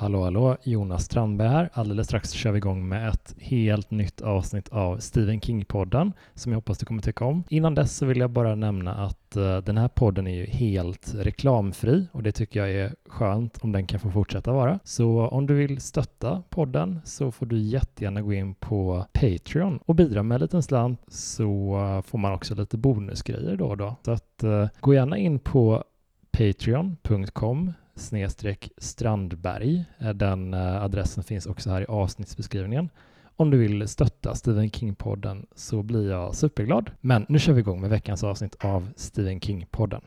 Hallå hallå, Jonas Strandberg här. Alldeles strax kör vi igång med ett helt nytt avsnitt av Stephen King-podden som jag hoppas du kommer tycka om. Innan dess så vill jag bara nämna att uh, den här podden är ju helt reklamfri och det tycker jag är skönt om den kan få fortsätta vara. Så om du vill stötta podden så får du jättegärna gå in på Patreon och bidra med en liten slant så uh, får man också lite bonusgrejer då och då. Så att uh, gå gärna in på patreon.com snedstreck Strandberg. Eh, den eh, adressen finns också här i avsnittsbeskrivningen. Om du vill stötta Stephen King-podden så blir jag superglad. Men nu kör vi igång med veckans avsnitt av Stephen King-podden.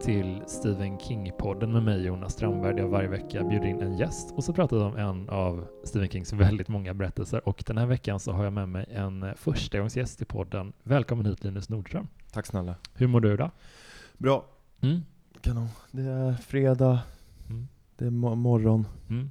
Till Stephen King-podden med mig Jonas Strandberg där jag varje vecka bjuder in en gäst och så pratar vi om en av Stephen Kings väldigt många berättelser och den här veckan så har jag med mig en förstagångsgäst i podden. Välkommen hit Linus Nordström. Tack snälla. Hur mår du idag? Bra. Mm. Kanon. Det är fredag, Mm. det är mo- morgon, Mm.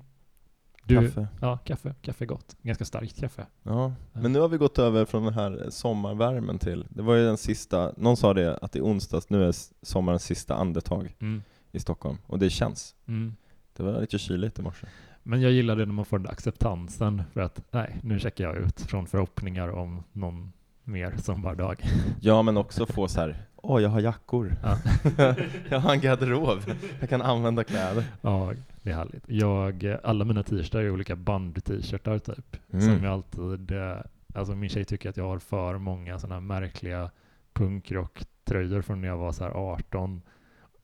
Du, kaffe. Ja, kaffe. Kaffe är gott. Ganska starkt kaffe. Ja. Ja. Men nu har vi gått över från den här sommarvärmen till, det var ju den sista, någon sa det att i onsdags, nu är sommarens sista andetag Mm. i Stockholm. Och det känns. Mm. Det var lite kyligt i morse. Men jag gillar det när man får den där acceptansen för att nej, nu checkar jag ut från förhoppningar om någon mer sommardag. Ja men också få så här. åh jag har jackor. Ja. jag har en garderob. Jag kan använda kläder. Ja, det är härligt. Jag, alla mina t-shirtar är olika band-t-shirtar typ. Mm. Som jag alltid, eh, alltså min tjej tycker att jag har för många sådana här märkliga punkrock-tröjor från när jag var så här 18.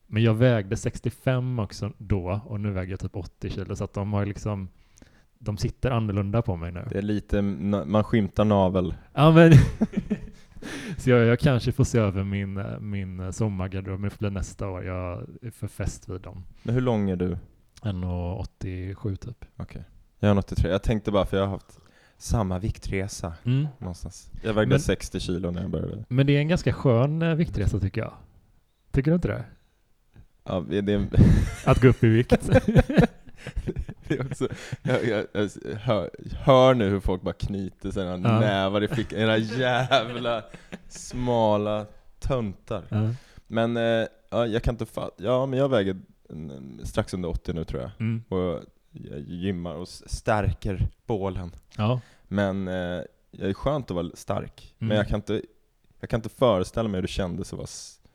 Men jag vägde 65 också då och nu väger jag typ 80 kilo så att de har liksom, de sitter annorlunda på mig nu. Det är lite, man skymtar navel. Ja men, så jag, jag kanske får se över min, eh, min sommargarderob, men det får bli nästa år. Jag är för fäst vid dem. Men hur lång är du? 1,87 typ. Okej. Jag är 83. Jag tänkte bara för jag har haft samma viktresa Mm. någonstans. Jag vägde Men- 60 kilo när jag började. Men det är en ganska skön eh, viktresa tycker jag. Tycker du inte det? Ja, det är, Att gå upp i vikt. det är också, jag, jag, jag hör, hör nu hur folk bara knyter sina Ja. nävar i fickan, era jävla smala töntar. ja. Men eh, ja, jag kan inte fatta, ja men jag väger strax under 80 nu tror jag. Mm. Och jag gymmar och stärker bålen. ja. Men eh, jag är skönt att vara stark. Mm. Men jag kan, inte, jag kan inte föreställa mig hur det kändes att vara,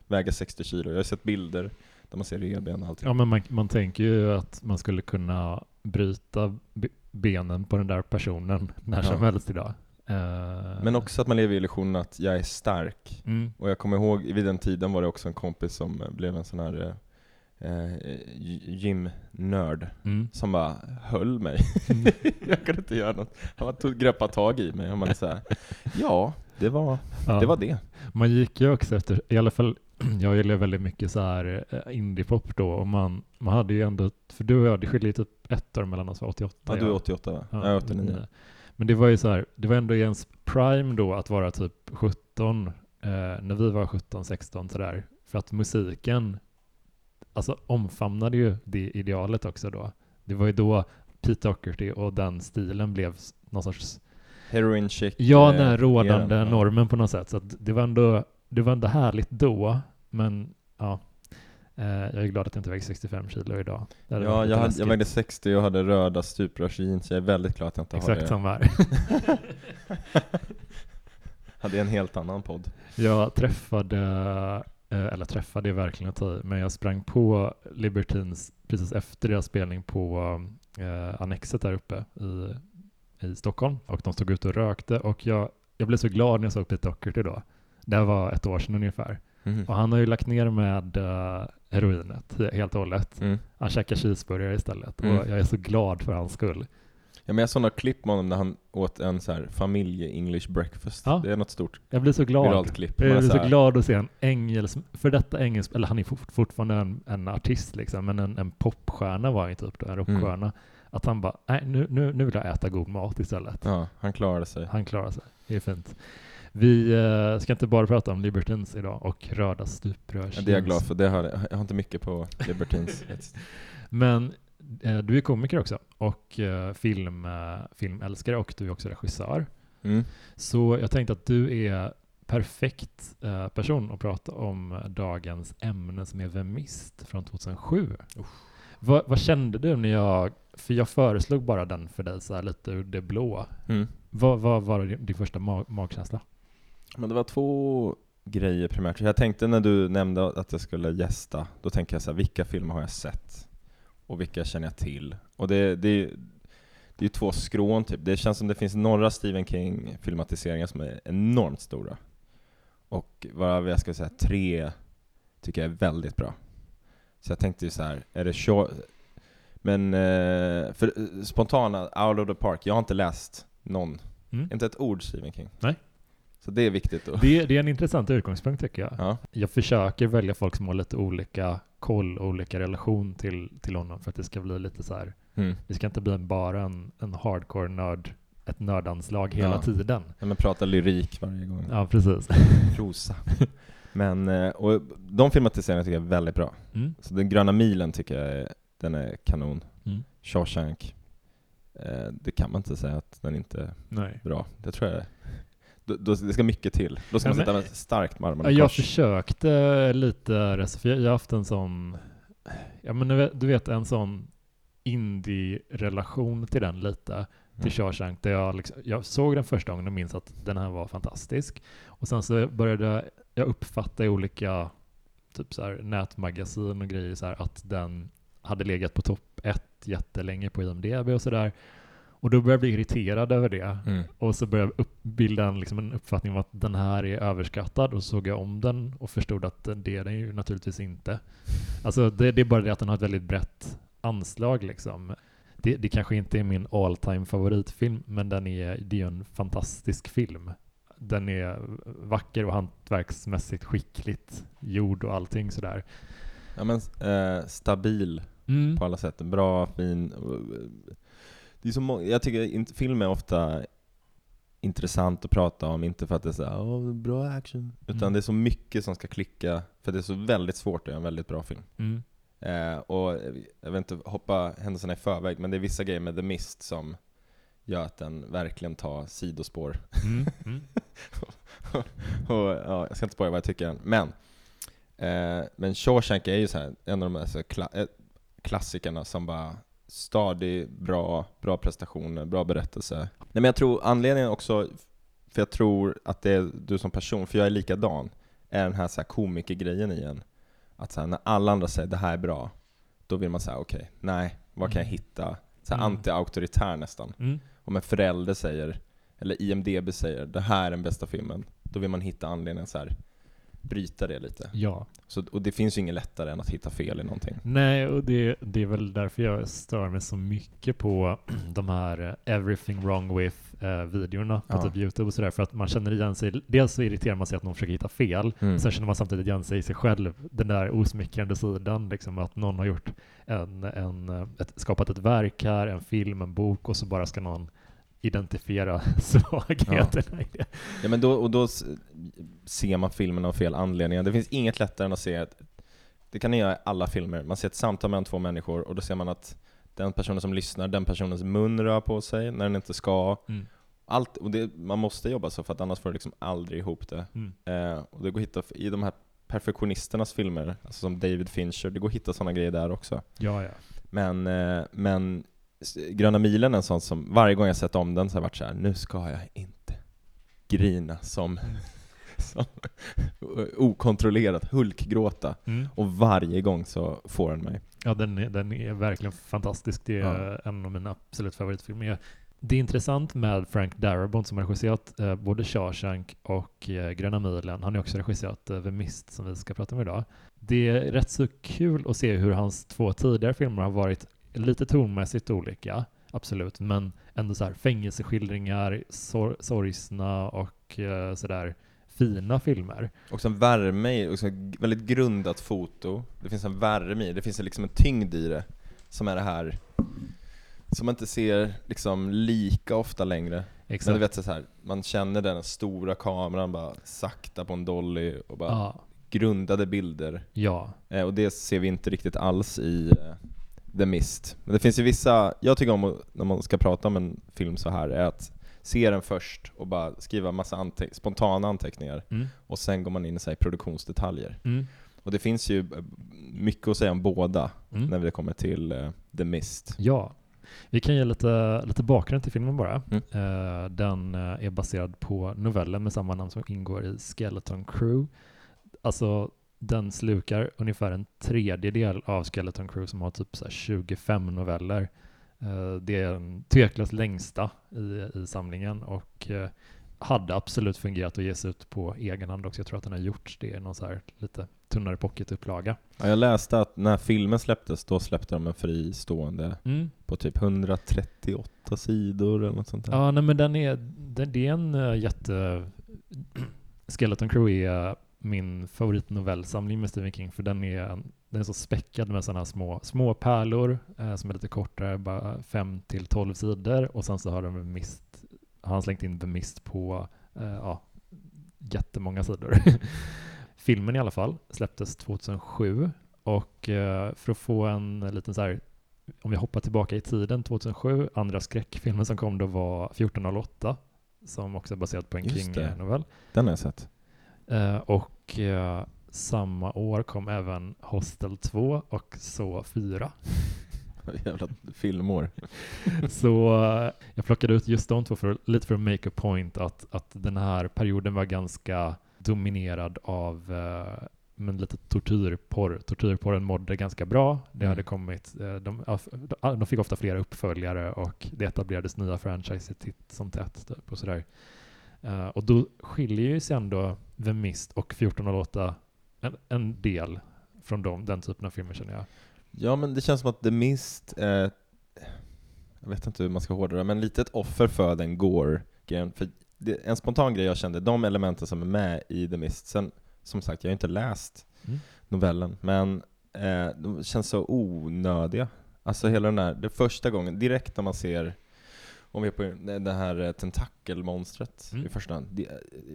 väga 60 kilo. Jag har sett bilder där man ser revben och allting. Ja, men man, man tänker ju att man skulle kunna bryta be- benen på den där personen när som Ja. helst idag. Eh, Men också att man lever i illusionen att jag är stark. Mm. Och jag kommer ihåg, vid den tiden var det också en kompis som eh, blev en sån här eh, gy- gymnörd Mm. som bara höll mig. Mm. jag kunde inte göra något. Han bara tog greppade tag i mig och man så här, ja, det var, Ja. det var det. Man gick ju också efter, i alla fall, jag gillar väldigt mycket så här eh, indiepop då och man, man hade ju ändå, för du och jag, det skiljer typ ett år mellan oss, var 88. Ja, du är jag. 88 va? Ja, jag är 89. men, eh, Men det var ju så här, det var ändå i ens prime då att vara typ 17, eh, när vi var 17, 16 sådär. För att musiken, alltså omfamnade ju det idealet också då. Det var ju då Pete Doherty och den stilen blev någon sorts, Heroin chic. ja eh, den här rådande ja. normen på något sätt. Så det var ändå, det var ändå härligt då, men ja. Eh, jag är glad att jag inte väger 65 kilo idag. Ja, jag, hade, jag vägde 60 och hade röda stuprörsjeans. Jag är väldigt glad att jag inte har Exakt det. som här. hade en helt annan podd. Jag träffade, eh, eller träffade är verkligen att ta i, men jag sprang på Libertines precis efter deras spelning på eh, Annexet där uppe i, i Stockholm och de stod ute och rökte och jag, jag blev så glad när jag såg Pete Doherty då. Det här var ett år sedan ungefär. Mhm. Och han har ju lagt ner med uh, heroinet he- helt och hållet. Mm. Han käkar cheeseburgare istället Mm. och jag är så glad för hans skull. Ja, men jag såg några klipp med honom när han åt en så här familje-English breakfast. Ja. Det är något stort Jag blir så glad. viralt klipp. Jag Man är är så här, glad att se en engelsk, för detta engelsk, eller han är fort, fortfarande en, en artist liksom, men en, en popstjärna var han ju typ då, en rockstjärna. Att han bara, nej nu, nu, nu vill jag äta god mat istället. Ja, han klarade sig. Han klarar sig, det är fint. Vi eh, ska inte bara prata om Libertines idag och röda stuprör. Ja, det är jag glad för. Det har, jag har inte mycket på Libertines. Men du är komiker också och eh, film, eh, filmälskare och du är också regissör. Mm. Så jag tänkte att du är perfekt eh, person att prata om dagens ämne som är Vemist från 2007. Vad, vad kände du när jag, för jag föreslog bara den för dig så lite ur det blå. Mm. Vad, vad var din första mag, magkänsla? Men det var två grejer primärt. Jag tänkte när du nämnde att jag skulle gästa, då tänkte jag så här, vilka filmer har jag sett? Och vilka känner jag till? Och det, det, det är ju två skrån typ. Det känns som det finns några Stephen King-filmatiseringar som är enormt stora. Och varav jag ska säga tre tycker jag är väldigt bra. Så jag tänkte ju så här, är det Shaw... Men, eh, för eh, spontana, Out of the Park, jag har inte läst någon, Mm. inte ett ord Stephen King. Nej. Så det är viktigt då. Det, det är en intressant utgångspunkt tycker jag. Ja. Jag försöker välja folk som har lite olika koll och olika relation till, till honom för att det ska bli lite så här. Mm. Det ska inte bli bara en, en hardcore nörd, ett nördanslag hela Ja. tiden. Ja, men prata lyrik varje gång. Ja, precis. Prosa. Men, eh, och de filmatiseringarna tycker jag är väldigt bra. Mm. Så den gröna milen tycker jag är, den är kanon. Mm. Shawshank, eh, det kan man inte säga att den inte är Nej. bra. Det tror jag då, då, det ska mycket till. Då ska Ja, man sitta med starkt med armarna Jag kors. försökte lite, för jag har haft en sån, ja men du vet- en sån indie-relation till den lite, till Shawshank, där jag, liksom, jag såg den första gången och minns att den här var fantastisk. Och sen så började jag uppfatta i olika typ så här, nätmagasin och grejer så här, att den hade legat på topp ett jättelänge på IMDB och sådär. Och då började jag bli irriterad över det. Mm. Och så började jag bilda en, liksom en uppfattning om att den här är överskattad och så såg jag om den och förstod att det är den ju naturligtvis inte. Alltså det, det är bara det att den har ett väldigt brett anslag liksom. Det, det kanske inte är min all time favoritfilm, men den är, det är en fantastisk film. Den är vacker och hantverksmässigt skickligt gjord och allting sådär. Ja men eh, stabil Mm. på alla sätt. Bra, fin. Det är så må- jag tycker inte, film är ofta intressant att prata om, inte för att det är så här, Åh, bra action, utan Mm. det är så mycket som ska klicka, för det är så väldigt svårt att göra en väldigt bra film. Mm. Eh, och jag vill inte hoppa händelserna i förväg, men det är vissa grejer med The Mist som gör att den verkligen tar sidospår. Mm. Mm. och, ja, jag ska inte spoila vad jag tycker än. Men, eh, men Shawshank är ju så här, en av de här så kla- eh, klassikerna som bara stadig, bra, bra prestationer, bra berättelse. Nej men jag tror anledningen också, för jag tror att det är du som person, för jag är likadan, är den här, så här komikergrejen i en. Att så här, när alla andra säger det här är bra, då vill man säga okej, nej, vad kan jag Mm. hitta? Så här Mm. anti-auktoritär nästan. Mm. Om en förälder säger, eller IMDB säger, det här är den bästa filmen, då vill man hitta anledningen så här bryta det lite. Ja. Så, och det finns ju inget lättare än att hitta fel i någonting. Nej, och det, det är väl därför jag stör mig så mycket på de här eh, everything wrong with eh, videorna på Ja. typ Youtube och sådär. För att man känner igen sig, dels så irriterar man sig att någon försöker hitta fel, Mm. sen känner man samtidigt igen sig i sig själv, den där osmickrande sidan, liksom att någon har gjort en, en, eh, ett, skapat ett verk här, en film, en bok och så bara ska någon identifiera svagheterna i det. Ja men då, och då ser man filmen av fel anledningar. Det finns inget lättare än att se att det kan ni göra i alla filmer. Man ser ett samtal mellan två människor och då ser man att den personen som lyssnar, den personens mun rör på sig när den inte ska. Mm. Allt, och det, man måste jobba så för att annars får du liksom aldrig ihop det. Mm. Eh, och det går att hitta i de här perfektionisternas filmer, alltså som David Fincher, det går att hitta sådana grejer där också. Ja, ja. Men, eh, men Gröna milen en sån som varje gång jag sett om den så har jag varit så här: nu ska jag inte grina som, som okontrollerat hulkgråta. Mm. Och varje gång så får den mig. Ja, den är, den är verkligen fantastisk. Det är Ja. en av mina absolut favoritfilmer. Det är intressant med Frank Darabont som har regisserat eh, både Shawshank och eh, Gröna milen. Han har också regisserat eh, The Mist som vi ska prata om idag. Det är rätt så kul att se hur hans två tidigare filmer har varit lite tonmässigt olika, absolut, men ändå så här fängelseskildringar, sor- sorgsna och eh, sådär fina filmer. Och en värme i, och så väldigt grundat foto. Det finns en värme i, det finns liksom en tyngd i det. Som är det här, som man inte ser liksom lika ofta längre. Men du vet så här, man känner den stora kameran bara sakta på en dolly och bara Ja, grundade bilder. ja. Eh, och det ser vi inte riktigt alls i eh, The Mist. Men det finns ju vissa, jag tycker om att, när man ska prata om en film så här, är att se den först och bara skriva massa ante spontana anteckningar, Mm. och sen går man in i så produktionsdetaljer. Mm. Och det finns ju eh, mycket att säga om båda Mm. när det kommer till eh, The Mist. Ja, vi kan ge lite, lite bakgrund till filmen bara. Eh, den eh, är baserad på novellen med samma namn som ingår i Skeleton Crew. Alltså, den slukar ungefär en tredjedel av Skeleton Crew som har typ så här 25 noveller. Eh, det är den tveklöst längsta i, i samlingen och eh, hade absolut fungerat att ges ut på egen hand också. Jag tror att den har gjorts det i någon så här lite tunnare pocketupplaga. Ja, jag läste att när filmen släpptes, då släppte de en fristående Mm. på typ 138 sidor eller något sånt där. Ja, nej, men den är, den, det är en uh, jätte... Skeleton Crew är min favoritnovellsamling med Stephen King, för den är, den är så späckad med sådana små, små pärlor eh, som är lite kortare, bara 5 till 12 sidor, och sen så har, de mist, har han slängt in The Mist på eh, ja, jättemånga sidor. Filmen i alla fall släpptes 2007 och eh, för att få en liten så här om vi hoppar tillbaka i tiden, 2007, andra skräckfilmen som kom då var 1408, som också är baserad på en. King-novell. Den har jag sett. Eh, och eh, samma år kom även Hostel 2 och Så 4. Jävla filmår. Så eh, jag plockade ut just de två för, lite för att make a point att, att den här perioden var ganska dominerad av eh, men lite tortyrporr. Tortyrporren mådde ganska bra. Det Mm. hade kommit, eh, de, de fick ofta flera uppföljare och det etablerades nya franchises titt som tätt. Typ, och, sådär. Eh, och då skiljer ju sig ändå The Mist och 1408 en, en del från dem, den typen av filmer känner jag. Ja men det känns som att The Mist är, jag vet inte hur man ska hårdra det, men lite ett offer för den Gore-grejen. För det, en spontan grej jag kände, de elementen som är med i The Mist, sen som sagt, jag har inte läst Mm. novellen, men eh, de känns så onödiga. Alltså hela den där, det första gången, direkt när man ser, om vi är på det här eh, tentakelmonstret Mm. i första hand, di-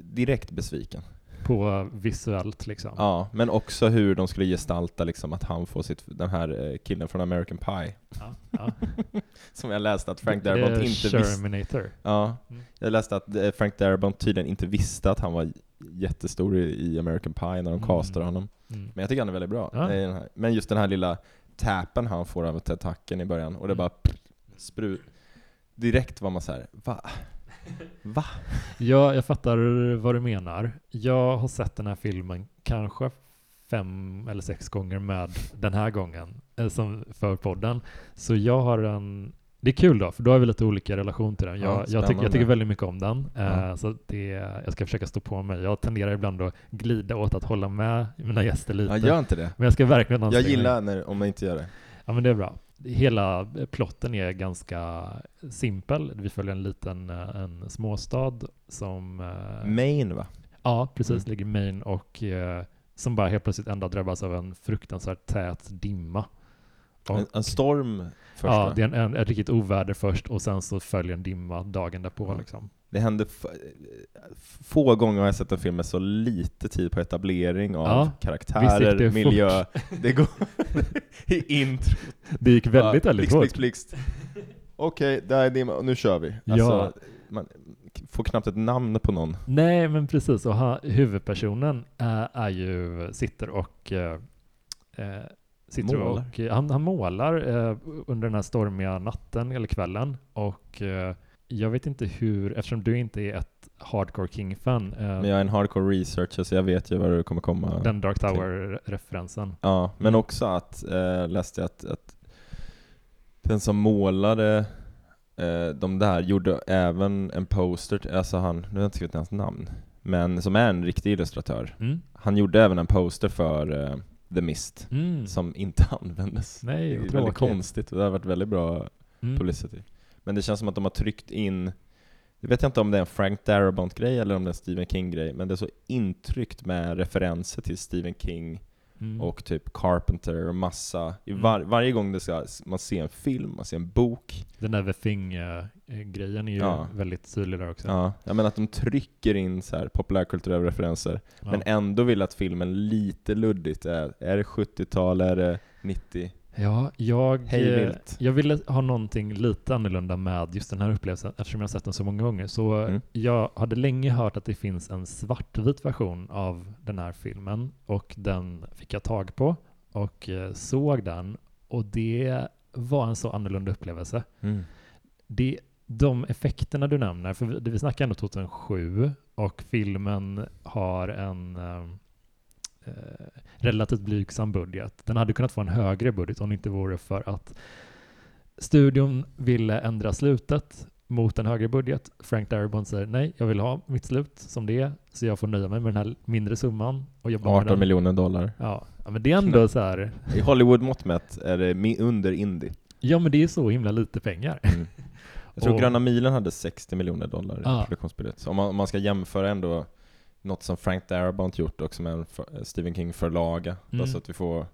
direkt besviken. På visuellt liksom. Ja, men också hur de skulle gestalta liksom att han får sitt, den här eh, killen från American Pie, Ja, ja. som jag läste att Frank Darabont inte visste. Ja, Mm. jag läste att eh, Frank Darabont tydligen inte visste att han var jättestor i, American Pie när de Mm. castade honom. Mm. Men jag tycker han är väldigt bra. Ja. Men just den här lilla tappen han får av tentakeln i början, och det Mm. bara sprut. Direkt var man så här, va? Va? Ja, jag fattar vad du menar. Jag har sett den här filmen kanske fem eller sex gånger med den här gången eh, som för podden. Så jag har en det är kul då, för då har vi lite olika relation till den. Ja, Jag, jag, tycker, jag tycker väldigt mycket om den. Ja. Eh, så det, jag ska försöka stå på mig. Jag tenderar ibland att glida åt att hålla med mina gäster lite. Ja, gör inte det. Men jag ska verkligen Jag anstränga mig. gillar när, om man inte gör det. Ja men det är bra. Hela plotten är ganska simpel. Vi följer en liten eh, en småstad som... eh, Maine va? Ja, precis. Mm. Ligger i Maine och eh, som bara helt plötsligt ändå drabbas av en fruktansvärt tät dimma. Och, En, en storm först ja, va? det är en, en, ett riktigt oväder först och sen så följer en dimma dagen därpå. Ja. Liksom. Det händer få gånger har jag sett en film med så lite tid på etablering av Ja, karaktärer, det miljö. Det går i intro. Det gick väldigt, Bara, väldigt fort. blixt, blixt. Okej, där är och nu kör vi. Ja. Alltså, man får knappt ett namn på någon. Nej, men precis. Och huvudpersonen är, är ju, sitter och eh, eh, sitter Målar. och eh, han, han målar eh, under den här stormiga natten eller kvällen och eh, jag vet inte hur, eftersom du inte är ett hardcore King-fan, eh, Men jag är en hardcore researcher så jag vet ju vad det kommer komma. den Dark Tower-referensen. Ja, men också att, eh, läste jag att, att den som målade eh, de där gjorde även en poster, alltså han, nu har jag inte skrivit hans namn, men som är en riktig illustratör. Mm. Han gjorde även en poster för eh, The Mist, Mm. som inte användes. Nej, det är väldigt konstigt och det har varit väldigt bra Mm. publicity. Men det känns som att de har tryckt in, jag vet inte om det är en Frank Darabont-grej eller om det är en Stephen King-grej, men det är så intryckt med referenser till Stephen King Mm. och typ Carpenter och massa, i Mm. var, varje gång det ska, man ser en film, man ser en bok, Den där The Thing-grejen är ju Ja. väldigt tydlig där också. ja, jag menar att de trycker in så här populärkulturella referenser, Ja. men ändå vill att filmen lite luddigt är, är det 70-tal, är det 90? Ja, jag, Hej eh, jag ville ha någonting lite annorlunda med just den här upplevelsen eftersom jag har sett den så många gånger. Så Mm. jag hade länge hört att det finns en svartvit version av den här filmen och den fick jag tag på och eh, såg den och det var en så annorlunda upplevelse. Mm. Det, de effekterna du nämner, för vi, vi snackar ändå 2007 och filmen har en eh, eh, relativt blygsam budget. Den hade kunnat få en högre budget om det inte vore för att studion ville ändra slutet mot en högre budget. Frank Darabont säger nej, jag vill ha mitt slut som det är, så jag får nöja mig med den här mindre summan och jobba med 18 den. miljoner dollar. Ja, ja, men det är ändå så här, I Hollywood-mått mätt är det under indie. ja men det är så himla lite pengar. Mm. Jag tror Och- Gröna milen hade 60 miljoner dollar i Ah. produktionsbudget. Så om man, om man ska jämföra ändå något som Frank Darabont gjort och som en Stephen King-förlaga, Mm. så att vi får...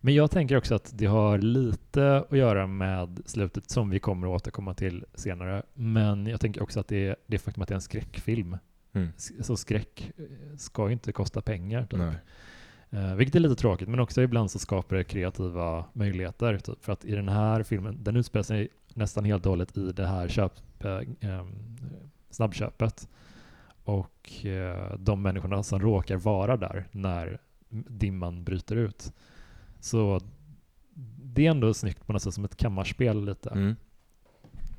Men jag tänker också att det har lite att göra med slutet som vi kommer att återkomma till senare. Men jag tänker också att det är det faktum att det är en skräckfilm. Mm. Så skräck eh, ska ju inte kosta pengar. Typ. Eh, vilket är lite tråkigt, men också ibland så skapar det kreativa möjligheter. Typ. För att i den här filmen, den utspelar sig nästan helt och hållet i det här köp, eh, ehm, snabbköpet. Och eh, de människorna som råkar vara där när dimman bryter ut. Så det är ändå snyggt på något sätt som ett kammarspel lite. Mm.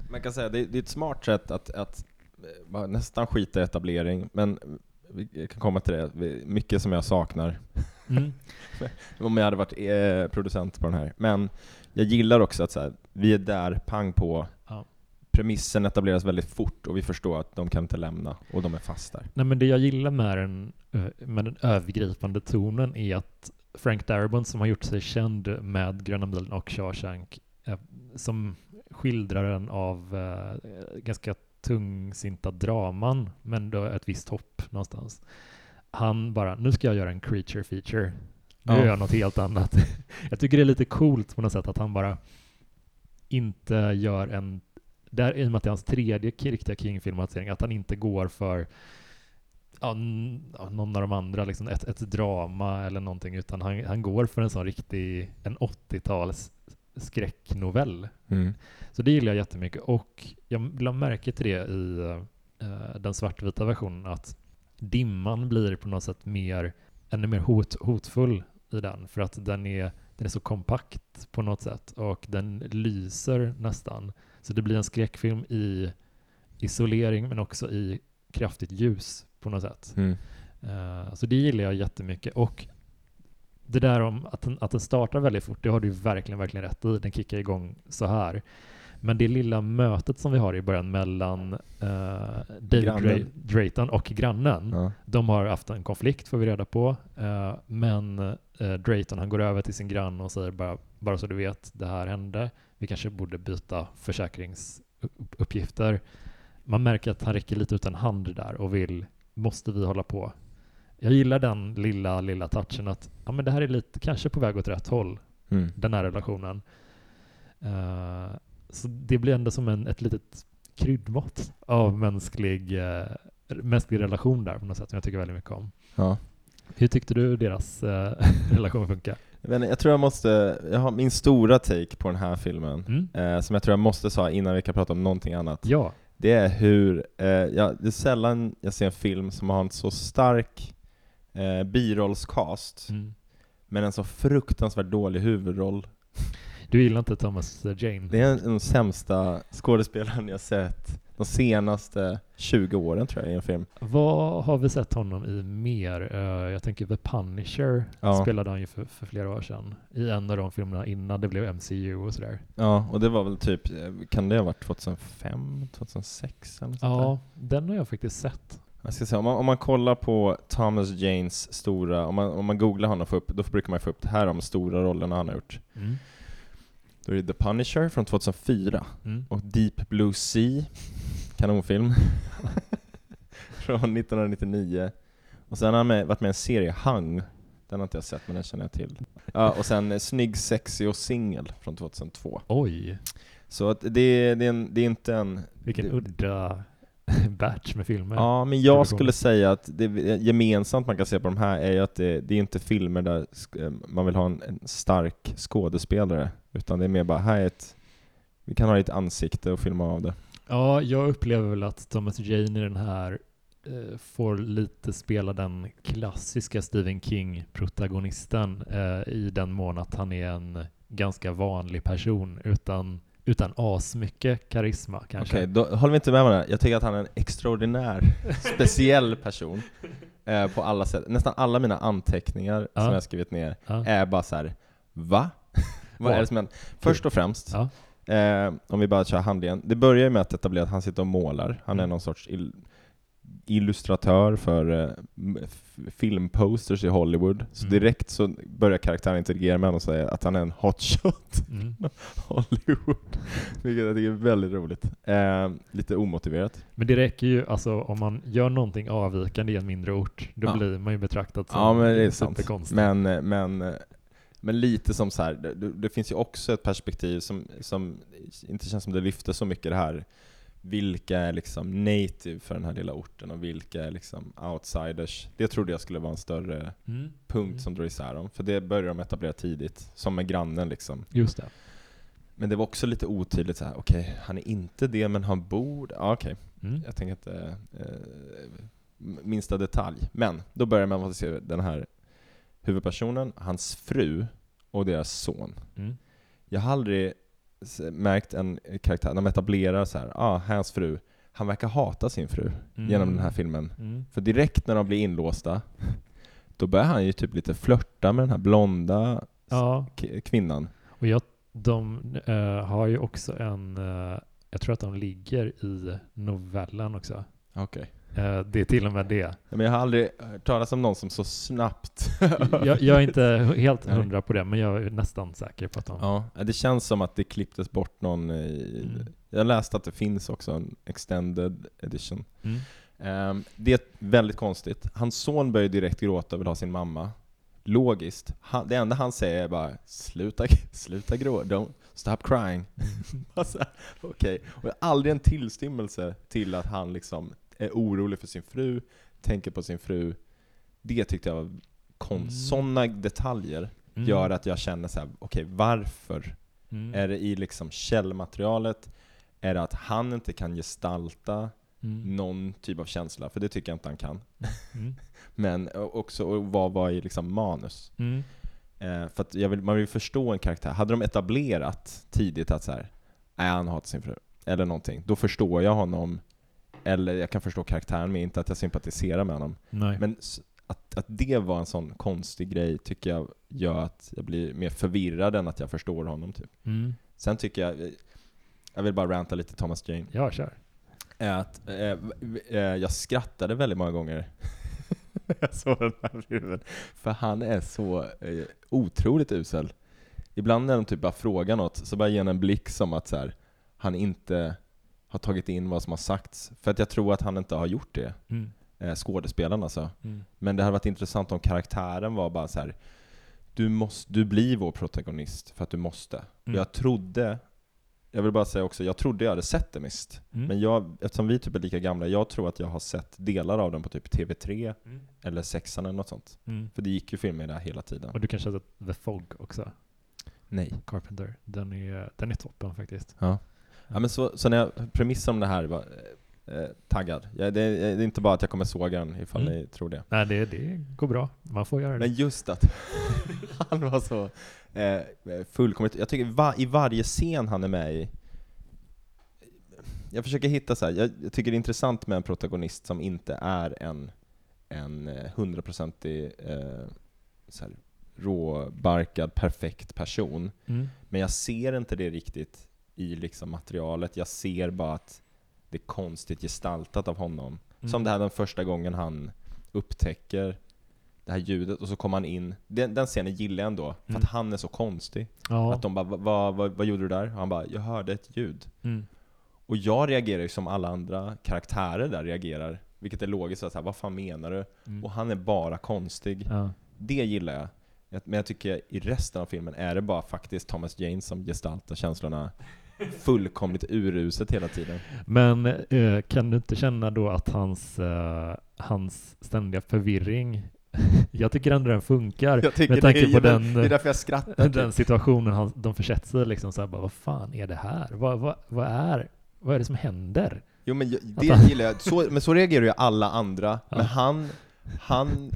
Man kan säga det, det är ett smart sätt att, att eh, nästan skita i etablering, men vi kan komma till det. Mycket som jag saknar Mm. om jag hade varit eh, producent på den här. Men jag gillar också att så här, vi är där, pang på. Ja. Premissen etableras väldigt fort och vi förstår att de kan inte lämna och de är fast där. Nej, men det jag gillar med den, eh, med den övergripande tonen är att Frank Darabont som har gjort sig känd med Gröna milen och Shawshank eh, som skildraren av eh, ganska tungsinta draman men då ett visst hopp någonstans. Han bara, nu ska jag göra en creature feature. Nu Ja. gör jag något helt annat. jag tycker det är lite coolt på något sätt att han bara inte gör en där, I och med att det är hans tredje riktiga King-filmatisering, att han inte går för ja, någon av de andra, liksom ett, ett drama eller någonting, utan han, han går för en sån riktig, en 80-tals skräcknovell. Mm. Så det gillar jag jättemycket och jag la märke till det i eh, den svartvita versionen att dimman blir på något sätt mer, ännu mer hot, hotfull i den för att den är, den är så kompakt på något sätt och den lyser nästan. Så det blir en skräckfilm i isolering men också i kraftigt ljus på något sätt. Mm. Eh, så det gillar jag jättemycket. Och det där om att den, att den startar väldigt fort, det har du verkligen, verkligen rätt i. Den kickar igång så här. Men det lilla mötet som vi har i början mellan eh, David Drayton och grannen, Ja. de har haft en konflikt får vi reda på. Eh, men eh, Drayton han går över till sin granne och säger bara, bara så du vet, det här hände. Vi kanske borde byta försäkringsuppgifter. Man märker att han räcker lite ut en hand där och vill, måste vi hålla på? Jag gillar den lilla, lilla touchen att ja, men det här är lite, kanske på väg åt rätt håll, Mm. den här relationen. Eh, så det blir ändå som en, ett litet kryddmått av mänsklig, uh, mänsklig relation där på något sätt som jag tycker väldigt mycket om. Ja. Hur tyckte du deras eh, relation funkar? Jag, jag tror jag måste, jag har min stora take på den här filmen, Mm? eh, som jag tror jag måste säga innan vi kan prata om någonting annat. Ja. Det är hur, eh, ja, det är sällan jag ser en film som har en så stark eh, birollscast, Mm. men en så fruktansvärt dålig huvudroll. Du gillar inte Thomas Jane? Det är en- den sämsta skådespelaren jag sett de senaste 20 åren tror jag i en film. Vad har vi sett honom i mer? Eh, jag tänker The Punisher Ja. spelade han ju för, för flera år sedan. I en av de filmerna innan det blev MCU och sådär. Ja, och det var väl typ, eh, kan det ha varit 2005, 2006 eller något sånt där? Ja, den har jag faktiskt sett. Jag ska säga, om, man, om man kollar på Thomas Janes stora, om man, om man googlar honom, får upp, då brukar man få upp det här om stora rollerna han har gjort. Mm. Då är det The Punisher från 2004 Mm. och Deep Blue Sea, kanonfilm, från 1999. Och sen har han med, varit med i en serie, Hung, den har inte jag sett men den känner jag till. Ja, och sen eh, Snygg, Sexy och Singel från 2002. Oj, Så att det, det, är en, det är inte en... vilken det, udda... batch med filmer. Ja, men jag skulle säga att det gemensamt man kan se på de här är ju att det, det är inte filmer där eh, man vill ha en, en stark skådespelare, utan det är mer bara, här är ett, vi kan ha ditt ansikte och filma av det. Ja, jag upplever väl att Thomas Jane i den här eh, får lite spela den klassiska Stephen King-protagonisten eh, i den mån att han är en ganska vanlig person utan, utan asmycket karisma kanske. Okej, då håller vi inte med varandra. Jag tycker att han är en extraordinär, speciell person eh, på alla sätt. Nästan alla mina anteckningar Ja. som jag skrivit ner Ja. är bara så här: va? Vad är det som händer? Först och främst, Ja. Eh, om vi bara kör handlingen. Det börjar ju med att etablera att han sitter och målar. Han är Mm. någon sorts il illustratör för eh, filmposters i Hollywood. Så Mm. direkt så börjar karaktären interagera med honom och säga att han är en hotshot Mm. Hollywood. Vilket jag tycker är väldigt roligt. Eh, lite omotiverat. Men det räcker ju, alltså om man gör någonting avvikande i en mindre ort, då Ja. blir man ju betraktad som Ja men det är sant. Men, eh, men, eh, men lite som så här, det, det finns ju också ett perspektiv som, som inte känns som det lyfter så mycket det här vilka är liksom native för den här lilla orten och vilka är liksom outsiders. Det trodde jag skulle vara en större Mm. punkt Mm. som drar isär dem, för det börjar de etablera tidigt, som med grannen liksom. Just det. Men det var också lite otydligt okej, han är inte det men han bor Ja okej, Mm. jag tänker inte eh, minsta detalj. Men då börjar man se den här huvudpersonen, hans fru och deras son. Mm. Jag har aldrig märkt en karaktär, när de etablerar så här, ah, hans fru, han verkar hata sin fru Mm. genom den här filmen. Mm. För direkt när de blir inlåsta, då börjar han ju typ lite flörta med den här blonda Ja, kvinnan. och jag, de eh, har ju också en, eh, jag tror att de ligger i novellen också. Okej. Eh, det är till och med det. Men jag har aldrig hört talas om någon som så snabbt Jag, jag är inte helt hundra på det, men jag är nästan säker på att de... Ja, det känns som att det klipptes bort någon i... Mm. Jag läste att det finns också en extended edition. Mm. Ehm, det är väldigt konstigt. Hans son börjar direkt gråta och vill ha sin mamma. Logiskt. Han, det enda han säger är bara sluta, sluta gråta, don't stop crying. alltså, Okej, och aldrig en tillstymmelse till att han liksom är orolig för sin fru, tänker på sin fru. Det tyckte jag var konst. Mm. Sådana detaljer Mm. gör att jag känner så här: okej varför? Mm. Är det i liksom källmaterialet? Är det att han inte kan gestalta Mm. någon typ av känsla? För det tycker jag inte han kan. Mm. Men också vad var i liksom manus? Mm. Eh, för att vill, man vill förstå en karaktär. Hade de etablerat tidigt att så här, nej han hatar sin fru, eller någonting, då förstår jag honom. Eller jag kan förstå karaktären med, inte att jag sympatiserar med honom. Nej. Men att, att det var en sån konstig grej tycker jag gör att jag blir mer förvirrad än att jag förstår honom. Typ. Mm. Sen tycker jag, jag vill bara ranta lite Thomas Jane, Ja, kör. att v- eh, jag skrattade väldigt många gånger jag såg den här filmen. För han är så eh, otroligt usel. Ibland när de typ bara frågar något, så bara ger han en blick som att så här, han inte har tagit in vad som har sagts. För att jag tror att han inte har gjort det, Mm. eh, skådespelaren alltså. Mm. Men det hade varit intressant om karaktären var bara så här. Du, måste, du blir vår protagonist för att du måste. Mm. jag trodde, jag vill bara säga också, jag trodde jag hade sett det mist. Mm. Men jag, eftersom vi typ är lika gamla, jag tror att jag har sett delar av den på typ TV3 Mm. eller Sexan eller något sånt. Mm. För det gick ju filmer där hela tiden. Och du kanske har sett The Fog också? Nej. Carpenter. Den är, den är toppen faktiskt. Ja. Ja men så, så när jag premissen om det här var eh, taggad. Ja, det, det är inte bara att jag kommer såga den ifall Mm. ni tror det. Nej, det, det går bra. Man får göra det. Men just att han var så eh, fullkomligt, jag tycker va, i varje scen han är med i, jag försöker hitta så här, jag, jag tycker det är intressant med en protagonist som inte är en en eh, hundraprocentig eh, så här, råbarkad, perfekt person. Mm. Men jag ser inte det riktigt i liksom materialet, jag ser bara att det är konstigt gestaltat av honom. Mm. Som det här den första gången han upptäcker det här ljudet och så kommer han in. Den, den scenen gillar jag ändå, för Mm. att han är så konstig. Ja. Att de bara, "Va- vad, vad, vad gjorde du där? Och han bara, jag hörde ett ljud. Mm. Och jag reagerar ju som alla andra karaktärer där reagerar. Vilket är logiskt, att så här, vad fan menar du? Mm. Och han är bara konstig. Ja. Det gillar. Jag- Men jag tycker i resten av filmen är det bara faktiskt Thomas Jane som gestaltar känslorna fullkomligt uruset hela tiden. Men eh, kan du inte känna då att hans, eh, hans ständiga förvirring, jag tycker ändå den funkar med tanke det på den, det är därför jag skrattar. den situationen han, de försätter sig liksom så här, bara, vad fan är det här? Vad, vad, vad, är, vad är det som händer? Jo men jag- det han- gillar jag, så, men så reagerar ju alla andra, Ja. men han, han,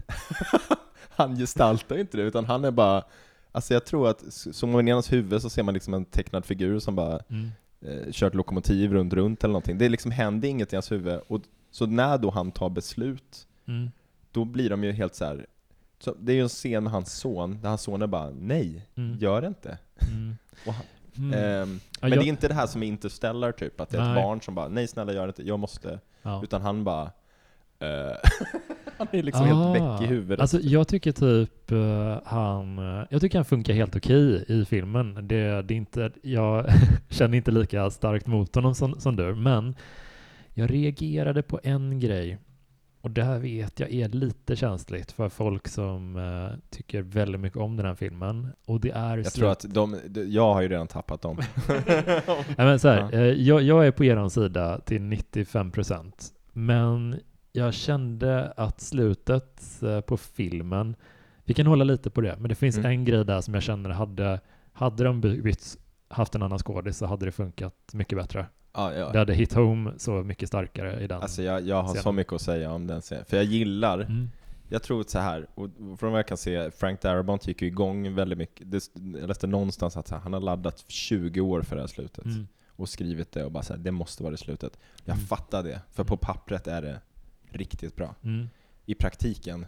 han gestaltar ju inte det, utan han är bara, alltså jag tror att, som man i hans huvud så ser man liksom en tecknad figur som bara eh, kört lokomotiv runt, runt eller någonting. Det liksom händer inget i hans huvud, och så när då han tar beslut, Mm. då blir de ju helt så här. Så det är ju en scen med hans son, där hans son är bara nej, Mm. gör det inte. Mm. Han, Mm. Ja, men jag- det är inte det här som är Interstellar typ, att det är ett Nej. barn som bara nej snälla gör det inte, jag måste. ja. Utan han bara... eh, han är liksom Ah, helt väck i huvudet. Alltså jag tycker typ eh, han, eh, jag tycker han funkar helt okej i filmen. Det, det är inte, jag känner inte lika starkt mot honom som, som du, men jag reagerade på en grej. Och det här vet jag är lite känsligt för folk som eh, tycker väldigt mycket om den här filmen. Och det är jag slut- tror att de, de, jag har ju redan tappat dem. Nej, men så här, Ja. jag, jag är på er sida till 95 procent. Men jag kände att slutet eh, på filmen, vi kan hålla lite på det, men det finns Mm. en grej där som jag känner hade, hade de by- bytt, haft en annan skådis så hade det funkat mycket bättre. ja, Det hade hit home så mycket starkare i den. Alltså jag, jag har så scenen. mycket att säga om den scenen. För jag gillar, mm. jag tror så här och från vad jag kan se, Frank Darabont gick ju igång väldigt mycket. Det, jag läste någonstans att så här, han har laddat 20 år för det här slutet. Mm. Och skrivit det och bara så här, det måste vara det slutet. Jag Mm. fattar det, för på pappret är det riktigt bra. Mm. I praktiken,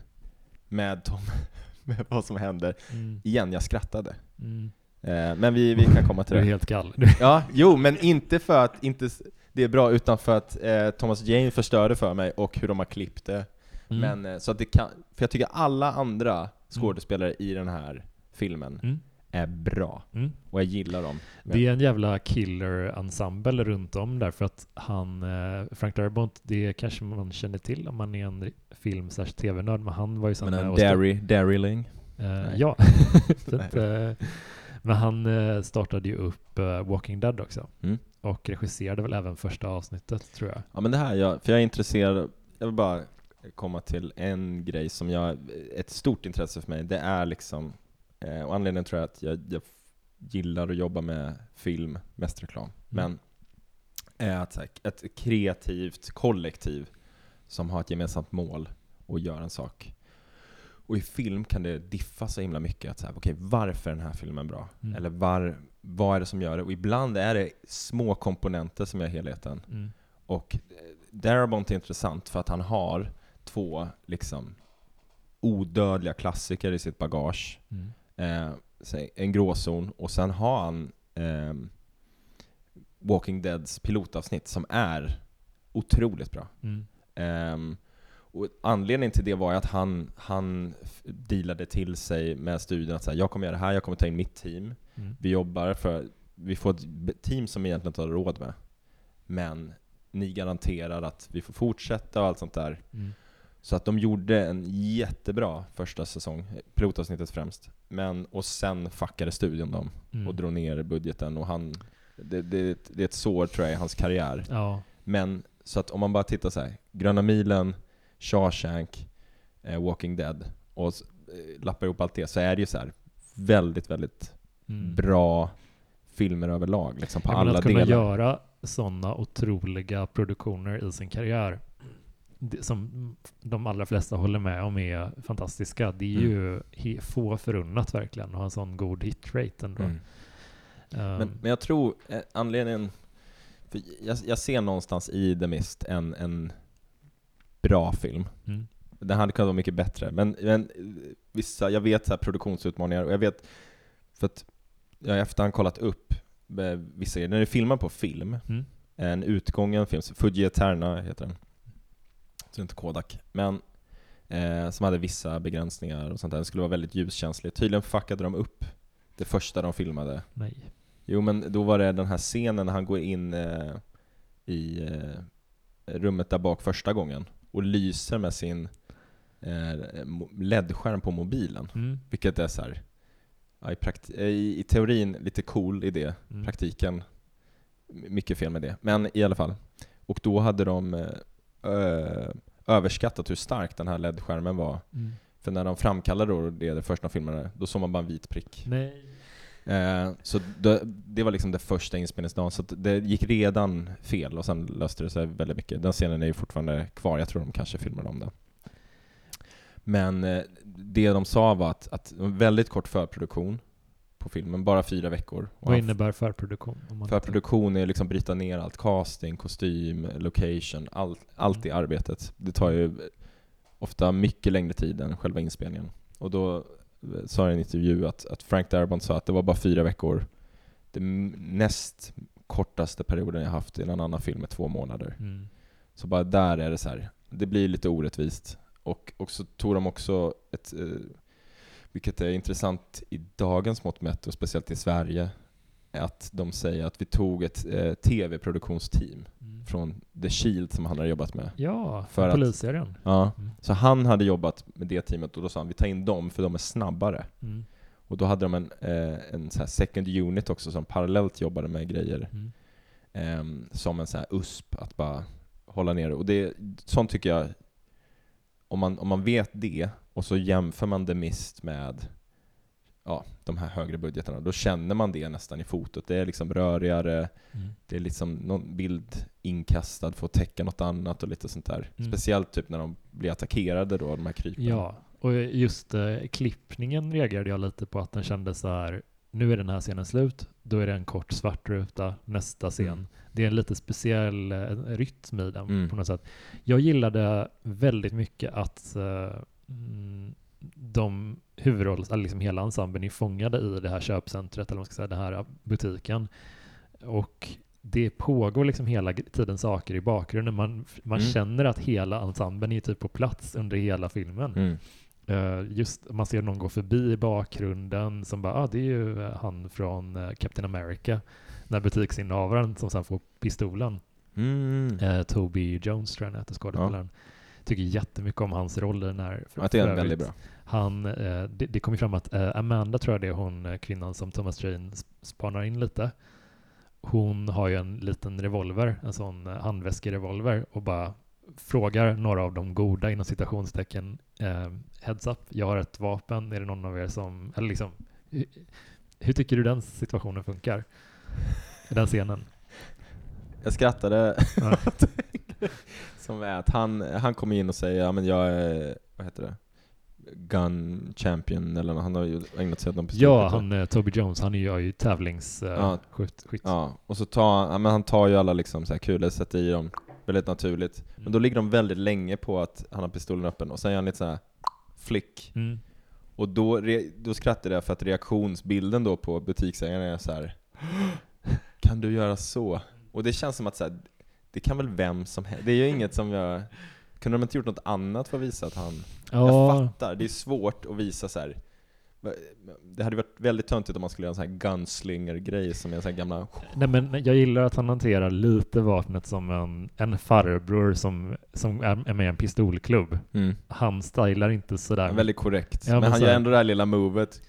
med, Tom, med vad som händer, Mm. igen, jag skrattade. Mm. Eh, men vi, vi kan komma till Du är det. helt kall. Ja, jo, men inte för att inte det är bra, utan för att eh, Thomas Jane förstörde för mig och hur de har klippt det. Mm. Men, eh, så att det kan, för jag tycker alla andra skådespelare i den här filmen Mm. Är bra. Mm. Och jag gillar dem. Det är en jävla killer-ensemble runt om där för att han, eh, Frank Darabont, det kanske man känner till om man är en film tv-nörd, men han var ju sån men en Derry, Derryling. Nej. ja, att, eh, men han startade ju upp Walking Dead också Mm. och regisserade väl även första avsnittet tror jag. Ja men det här, jag, för jag är intresserad, jag vill bara komma till en grej som jag, ett stort intresse för mig, det är liksom, eh, och anledningen tror jag att jag, jag gillar att jobba med film, mest reklam, men är att så här, ett kreativt kollektiv som har ett gemensamt mål och gör en sak. Och i film kan det diffa så himla mycket, att så här, okej varför är den här filmen bra? Mm. Eller var, vad är det som gör det? Och ibland är det små komponenter som gör helheten. Mm. Och eh, Darabont är intressant för att han har två liksom odödliga klassiker i sitt bagage. Mm. Eh, en gråzon och sen har han ehm, Walking Deads pilotavsnitt som är otroligt bra. Mm. Ehm, och anledningen till det var att han, han dealade till sig med studion att säga, jag kommer göra det här, jag kommer ta in mitt team. Mm. Vi jobbar för, vi får ett team som vi egentligen inte har råd med. Men ni garanterar att vi får fortsätta och allt sånt där. Mm. Så att de gjorde en jättebra första säsong, pilotavsnittet främst. Men, och sen fuckade studion dem Mm. och drog ner budgeten och han, det, det, det är ett sår tror jag i hans karriär. Ja. Men, så att om man bara tittar så här, Gröna milen, Shawshank, eh, Walking Dead och eh, lappar ihop allt det så är det ju så här väldigt, väldigt Mm. bra filmer överlag, liksom på Ja, alla att kunna delar. göra sådana otroliga produktioner i sin karriär som de allra flesta håller med om är fantastiska. Det är Mm. ju få förunnat verkligen att ha en sån god hitrate ändå. Mm. Ehm, Men, men jag tror eh, anledningen, för jag, jag ser någonstans i The Mist en, en bra film. mm, Den hade kunnat vara mycket bättre, men, men vissa, jag vet så här produktionsutmaningar och jag vet, för att jag har i efterhand kollat upp eh, vissa grejer. Den är filmad på film, mm, en utgången film, Fuji Eterna heter den. Är inte Kodak. Men eh, som hade vissa begränsningar och sånt där. Den skulle vara väldigt ljuskänslig. Tydligen fuckade de upp det första de filmade. nej. Jo men då var det den här scenen när han går in eh, i eh, rummet där bak första gången och lyser med sin eh, LED-skärm på mobilen. Mm, Vilket är så här, ja, i, eh, i, i teorin lite cool idé, mm, praktiken mycket fel med det. Men i alla fall. Och då hade de eh, överskattat hur stark den här LED-skärmen var. Mm. För när de framkallade då det, det första filmerna, då såg man bara en vit prick. Nej. Eh, så det, det var liksom det första inspelningsdagen, så det gick redan fel och sen löste det sig väldigt mycket. Den scenen är ju fortfarande kvar, jag tror de kanske filmade om den. Men eh, det de sa var att, att väldigt kort förproduktion på filmen, bara fyra veckor. Och Vad innebär förproduktion? Förproduktion är liksom bryta ner allt, casting, kostym, location, allt, allt i arbetet. Det tar ju ofta mycket längre tid än själva inspelningen. Och då eh, sa jag i en intervju att, att Frank Darabont sa att det var bara fyra veckor. Det m- näst kortaste perioden jag haft i någon annan film med två månader. Mm. Så bara där är det så här. det blir lite orättvist. Och, och så tog de också ett, eh, vilket är intressant i dagens mått mätt och speciellt i Sverige, att de säger att vi tog ett eh, tv-produktionsteam Mm. från The Shield som han har jobbat med. Ja, För att- polisserien. Ja. Mm. Så han hade jobbat med det teamet och då sa han vi tar in dem för de är snabbare. Mm. Och då hade de en, eh, en så second unit också som parallellt jobbade med grejer. Ehm, som en här USP, att bara hålla ner och det. Sånt tycker jag, om man, om man vet det och så jämför man The Mist med ja, de här högre budgeterna, då känner man det nästan i fotot. Det är liksom rörigare, Mm. det är liksom någon bild inkastad för att täcka något annat och lite sånt där. Mm. Speciellt typ när de blir attackerade då, de här krypen. Ja, och just eh, klippningen reagerade jag lite på att den kändes så här, nu är den här scenen slut, då är det en kort svart ruta, nästa scen. Mm. Det är en lite speciell eh, rytm i den Mm. på något sätt. Jag gillade väldigt mycket att mm, de huvudrolls, liksom hela ensemblen är fångade i det här köpcentret, eller vad man ska säga, den här butiken. Och det pågår liksom hela tiden saker i bakgrunden. Man, man Mm. känner att hela ensemblen är typ på plats under hela filmen. Eh, just man ser någon gå förbi i bakgrunden som bara, ah, det är ju eh, han från eh, Captain America. Den här butiksinnehavaren som sen får pistolen. Mm. Eh, Toby Jones tror jag han heter, skådespelaren. Tycker jättemycket om hans roll i den här. Ja, det är för väldigt bra. Han, eh, det, det kom ju fram att eh, Amanda tror jag det är hon kvinnan som Thomas Jane sp- spanar in lite. Hon har ju en liten revolver, en sån handväskerevolver och bara frågar några av de goda inom citationstecken eh, heads up, jag har ett vapen, är det någon av er som, eller liksom hur, hur tycker du den situationen funkar? Den scenen? Jag skrattade Ja. som är att han, han kommer in och säger ja men jag är, vad heter det? Gun champion eller han har ju ägnat sig åt någon Ja, pistolskytte. han eh, Toby Jones, han är ju, ju tävlings eh, Ja. Ja, och så tar han, ja, men han tar ju alla liksom så här kulor, sätter i dem väldigt naturligt. Men då ligger de väldigt länge på att han har pistolen öppen och sen gör han lite så här flick. Mm. Och då, då skrattade jag för att reaktionsbilden då på butiksägaren är så här. Kan du göra så? Och det känns som att så här, det kan väl vem som helst. Det är ju inget som jag... Kunde de inte gjort något annat för att visa att han... Jag Ja, fattar, det är svårt att visa så här. Det hade varit väldigt töntigt om man skulle göra en sån här gunslinger-grej som är en sån här gamla... Nej, men jag gillar att han hanterar lite vapnet som en, en farbror som, som är med i en pistolklubb. Mm. Han stylar inte sådär. Väldigt korrekt. Ja, men, men han så gör ändå det här lilla movet.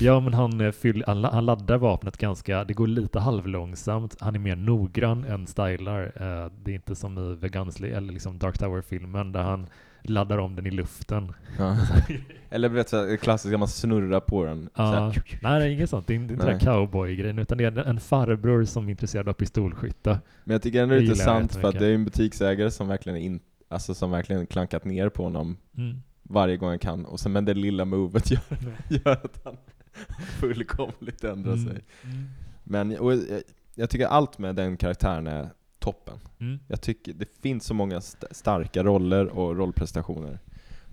Ja, men han, eh, fyll, han, han laddar vapnet ganska, det går lite halvlångsamt. Han är mer noggrann än stylar. Eh, det är inte som i The Gunslinger eller liksom Dark Tower-filmen där han laddar om den i luften. Ja. Eller vet du, klassiska, man snurrar på den. Ja, nej, det är inget sånt. Det är inte den Nej. där cowboy-grejen, utan det är en farbror som är intresserad av pistolskytte. Men jag tycker ändå det är intressant för att det är en butiksägare som verkligen in, alltså som verkligen klankat ner på honom Mm. varje gång han kan. Och sen med det lilla movet gör, gör att han fullkomligt ändrar Mm. sig. Men och jag, jag tycker allt med den karaktären är toppen. Mm. Jag tycker det finns så många st starka roller och rollprestationer.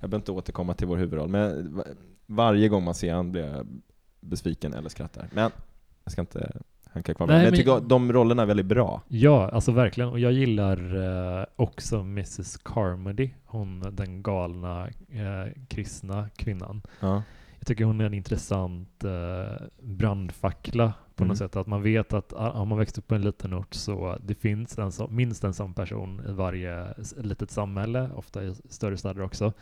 Jag behöver inte återkomma till vår huvudroll, men va- varje gång man ser han blir jag besviken eller skrattar. Men jag ska inte hanka kvar mig. Men jag tycker de rollerna är väldigt bra. Ja, alltså verkligen. Och jag gillar eh, också Mrs Carmody, hon den galna eh, kristna kvinnan. Ja. Jag tycker hon är en intressant eh, brandfackla på Mm. något sätt. Att man vet att ah, har man växt upp på en liten ort så det finns en så, minst en sån person i varje litet samhälle, ofta i större städer också.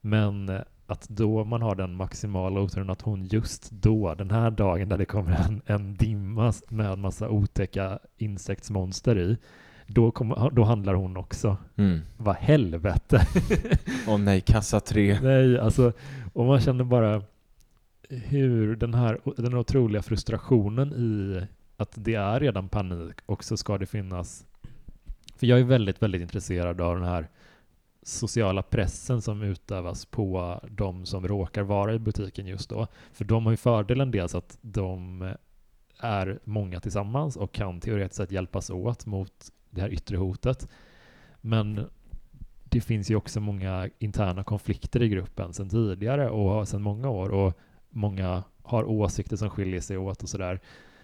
Men eh, att då man har den maximala oturen att hon just då, den här dagen där det kommer en, en dimma med massa otäcka insektsmonster i, då, kommer, då handlar hon också. Mm. Vad helvete! Åh oh, nej, kassa tre. Nej, alltså, och man känner bara hur den här den otroliga frustrationen i att det är redan panik och så ska det finnas för jag är väldigt, väldigt intresserad av den här sociala pressen som utövas på de som råkar vara i butiken just då. För de har ju fördelen dels att de är många tillsammans och kan teoretiskt sett hjälpas åt mot det här yttre hotet. Men det finns ju också många interna konflikter i gruppen sedan tidigare och sedan många år och många har åsikter som skiljer sig åt och sådär.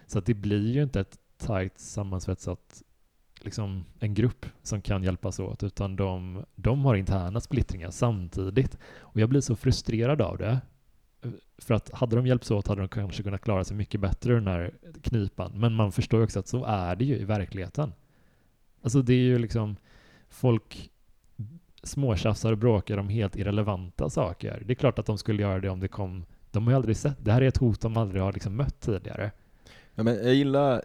Så att det blir ju inte ett tajt sammansvetsat liksom en grupp som kan hjälpas åt, utan de, de har interna splittringar samtidigt. Och jag blir så frustrerad av det. För att hade de hjälpts åt hade de kanske kunnat klara sig mycket bättre ur den här knipan. Men man förstår ju också att så är det ju i verkligheten. Alltså det är ju liksom folk småtjafsar och bråkar om helt irrelevanta saker. Det är klart att de skulle göra det om det kom... De har ju aldrig sett... Det här är ett hot de aldrig har liksom mött tidigare. Ja, men jag gillar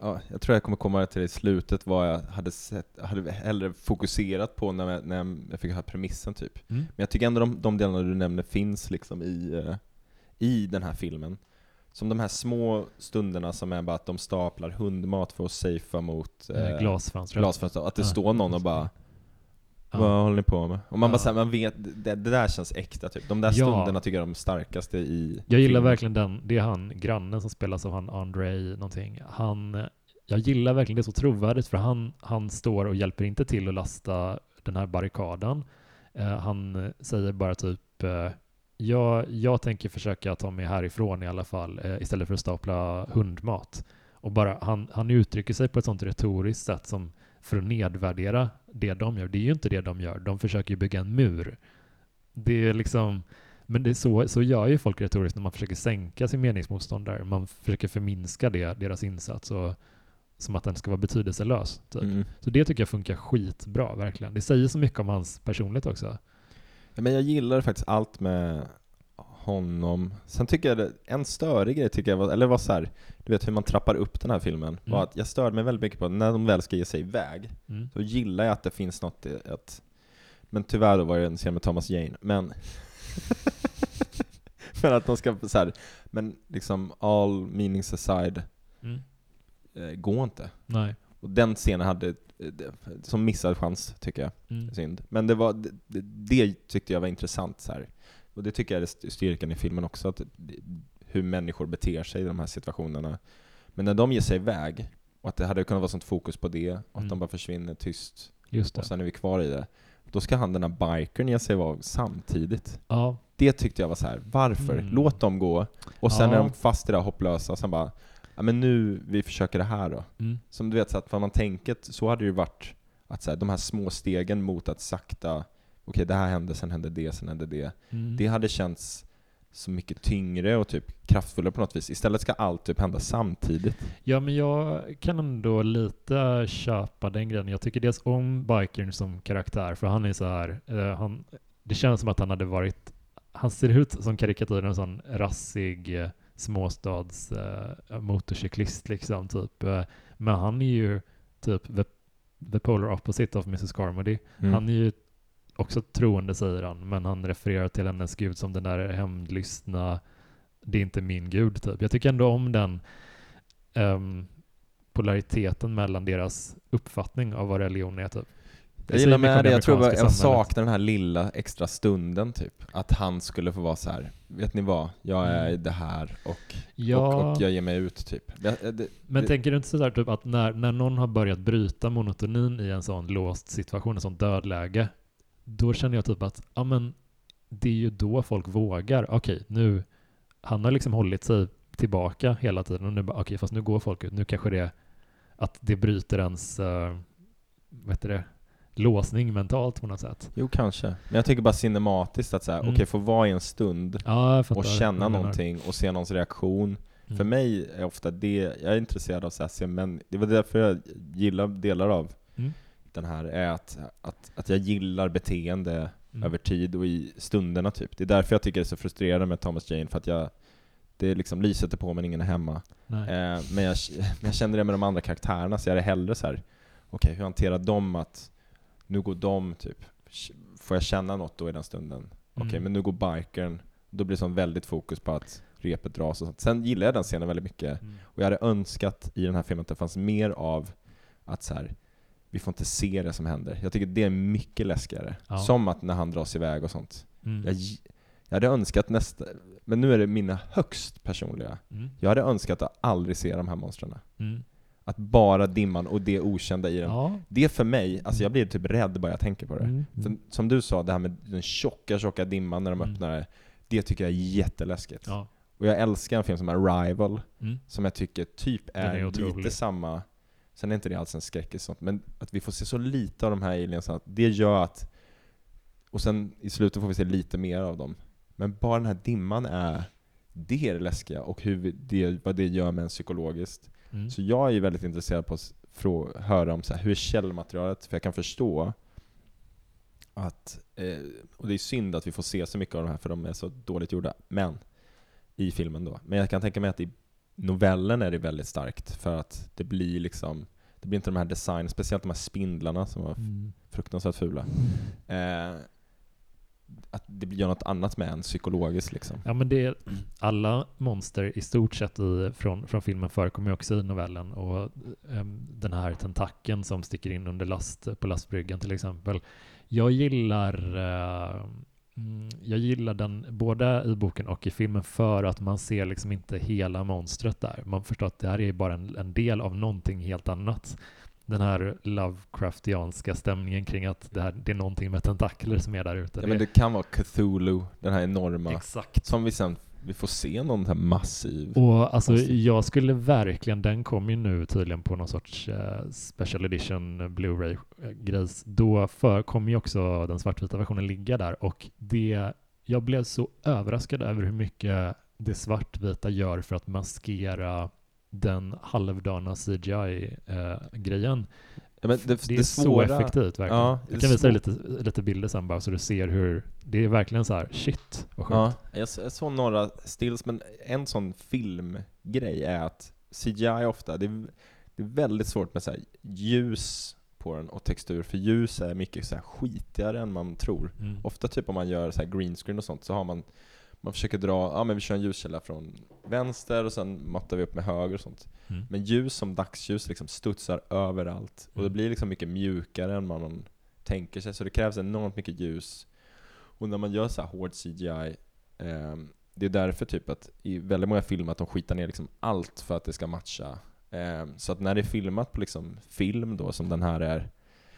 ja, jag tror jag kommer komma till i slutet vad jag hade, sett, hade hellre fokuserat på när jag, när jag fick höra premissen typ. Mm. Men jag tycker ändå de, de delarna du nämner finns liksom i, i den här filmen. Som de här små stunderna som är bara att de staplar hundmat för att safea mot uh, glasfönster. glasfönster. Att det ja. står någon och bara vad håller ni på med? Och man ja. bara säger, man vet, det, det, där känns äkta typ. De där ja. stunderna tycker jag är de starkaste i Jag gillar filmen. verkligen den, det är han, grannen som spelas av han Andrei någonting. Han, jag gillar verkligen det så trovärdigt för han, han står och hjälper inte till att lasta den här barrikaden. Uh, han säger bara typ uh, jag, jag tänker försöka ta mig härifrån i alla fall uh, istället för att stapla hundmat. Och bara, han, han uttrycker sig på ett sånt retoriskt sätt som för att nedvärdera det de gör. Det är ju inte det de gör. De försöker ju bygga en mur. Det är liksom, men det är så, så gör ju folk retoriskt när man försöker sänka sin meningsmotståndare. Man försöker förminska det, deras insats och som att den ska vara betydelselös. Typ. Mm. Så det tycker jag funkar skitbra, verkligen. Det säger så mycket om hans personlighet också. Ja, men jag gillar faktiskt allt med honom. Sen tycker jag det, en störig grej tycker jag var, eller var så här, du vet hur man trappar upp den här filmen, mm. var att jag störde mig väldigt mycket på när de väl ska ge sig iväg, mm. så gillar jag att det finns något i att, men tyvärr då var det en scen med Thomas Jane, men men att de ska så här, men liksom all meanings aside, mm. eh, gå inte. Nej. Och den scenen hade, eh, som missad chans tycker jag, mm. synd. Men det var, det, det tyckte jag var intressant så här och det tycker jag är styrkan i filmen också, att hur människor beter sig i de här situationerna. Men när de ger sig iväg, och att det hade kunnat vara sånt fokus på det, och mm. att de bara försvinner tyst, och sen är vi kvar i det. Då ska han den här bikern ge sig iväg samtidigt. Ja. Det tyckte jag var så här. varför? Mm. Låt dem gå, och sen ja. är de fast i det hopplösa, och sen bara, ja men nu, vi försöker det här då. Mm. Som du vet, så att vad man tänker, så hade det ju varit, att så här, de här små stegen mot att sakta okej det här hände, sen hände det, sen hände det. Mm. Det hade känts så mycket tyngre och typ kraftfullare på något vis. Istället ska allt typ hända samtidigt. Ja, men jag kan ändå lite köpa den grejen. Jag tycker dels om Bikern som karaktär, för han är så här, eh, han, det känns som att han hade varit, han ser ut som karikatyren, en sån rassig eh, småstads eh, motorcyklist liksom, typ. Eh, men han är ju typ the, the polar opposite of Mrs Carmody. Mm. Han är ju också troende säger han, men han refererar till hennes gud som den där hämndlystna, det är inte min gud typ. Jag tycker ändå om den um, polariteten mellan deras uppfattning av vad religion är typ. Jag gillar med det, jag tror bara, jag saknar den här lilla extra stunden typ. Att han skulle få vara så här. vet ni vad? Jag är mm. det här och, ja. och, och, jag ger mig ut typ. Det, det, Men det, tänker du inte sådär typ att när, när någon har börjat bryta monotonin i en sån låst situation, en sån dödläge, då känner jag typ att, ja men det är ju då folk vågar. Okej, nu, han har liksom hållit sig tillbaka hela tiden och nu bara, okej, fast nu går folk ut. Nu kanske det, att det bryter ens, uh, vad heter det, låsning mentalt på något sätt. Jo, kanske. Men jag tycker bara cinematiskt att säga, mm. okej, få vara i en stund ja, och känna någonting och se någons reaktion. Mm. För mig är ofta det, jag är intresserad av att se män, det var därför jag gillar delar av mm den här är att, att, att jag gillar beteende Mm. över tid och i stunderna typ. Det är därför jag tycker det är så frustrerande med Thomas Jane, för att jag det är liksom lyset är på men ingen är hemma. Eh, men, jag, men jag känner det med de andra karaktärerna, så jag är hellre så här. okej hur hanterar de att nu går de typ, får jag känna något då i den stunden? Okej, Mm. men nu går bikern, då blir det sån väldigt fokus på att repet dras och sånt. Sen gillar jag den scenen väldigt mycket, Mm. och jag hade önskat i den här filmen att det fanns mer av att så här, vi får inte se det som händer. Jag tycker det är mycket läskigare. Ja. Som att när han dras iväg och sånt. Mm. Jag, jag hade önskat nästa, men nu är det mina högst personliga. Mm. Jag hade önskat att aldrig se de här monstren. Mm. Att bara dimman och det okända i den. Ja. Det för mig, alltså jag blir typ rädd bara jag tänker på det. Mm. För, som du sa, det här med den tjocka, tjocka dimman när de Mm. öppnar det. Det tycker jag är jätteläskigt. Ja. Och jag älskar en film som Arrival, Mm. som jag tycker typ är, är lite samma. Sen är inte det alls en skräckis sånt, men att vi får se så lite av de här aliensen, det gör att... Och sen i slutet får vi se lite mer av dem. Men bara den här dimman är... Det är det läskiga, och hur det, vad det gör med en psykologiskt. Mm. Så jag är väldigt intresserad på att frå- höra om så här, hur är källmaterialet, för jag kan förstå att, eh, och det är synd att vi får se så mycket av de här för de är så dåligt gjorda, men i filmen då. Men jag kan tänka mig att i novellen är det väldigt starkt för att det blir liksom, det blir inte de här design, speciellt de här spindlarna som var Mm. fruktansvärt fula. Eh, att det blir något annat med en psykologiskt liksom. Ja men det är, alla monster i stort sett i, från, från filmen förekommer ju också i novellen och ehm, den här tentakeln som sticker in under last, på lastbryggan till exempel. Jag gillar eh, mm, jag gillar den både i boken och i filmen för att man ser liksom inte hela monstret där. Man förstår att det här är bara en, en del av någonting helt annat. Den här Lovecraftianska stämningen kring att det, här, det är någonting med tentakler som är där ute. Ja, men det kan vara Cthulhu, den här enorma, Exakt. som vi sen vi får se någon här massiv. Och alltså Konstigt. jag skulle verkligen, den kommer ju nu tydligen på någon sorts eh, special edition eh, Blu-ray-grejs. Då för, kommer ju också den svartvita versionen ligga där och det, jag blev så överraskad över hur mycket det svartvita gör för att maskera den halvdana CGI-grejen. Ja, men det, det är det så svåra, effektivt verkligen. Ja, det jag kan visa dig lite, lite bilder sen bara så du ser hur, det är verkligen så här, shit vad sjukt. Ja, jag, såg några stills, men en sån filmgrej är att CGI ofta, det är, det är väldigt svårt med så här ljus på den och textur, för ljus är mycket så här skitigare än man tror. Mm. Ofta typ om man gör så här green screen och sånt så har man man försöker dra, ja men vi kör en ljuskälla från vänster och sen matar vi upp med höger och sånt. Mm. Men ljus som dagsljus liksom studsar överallt och det Mm. blir liksom mycket mjukare än man tänker sig, så det krävs enormt mycket ljus. Och när man gör så här hård CGI, ehm, det är därför typ att i väldigt många filmer att de skitar ner liksom allt för att det ska matcha. Ehm, så att när det är filmat på liksom film då, som den här är,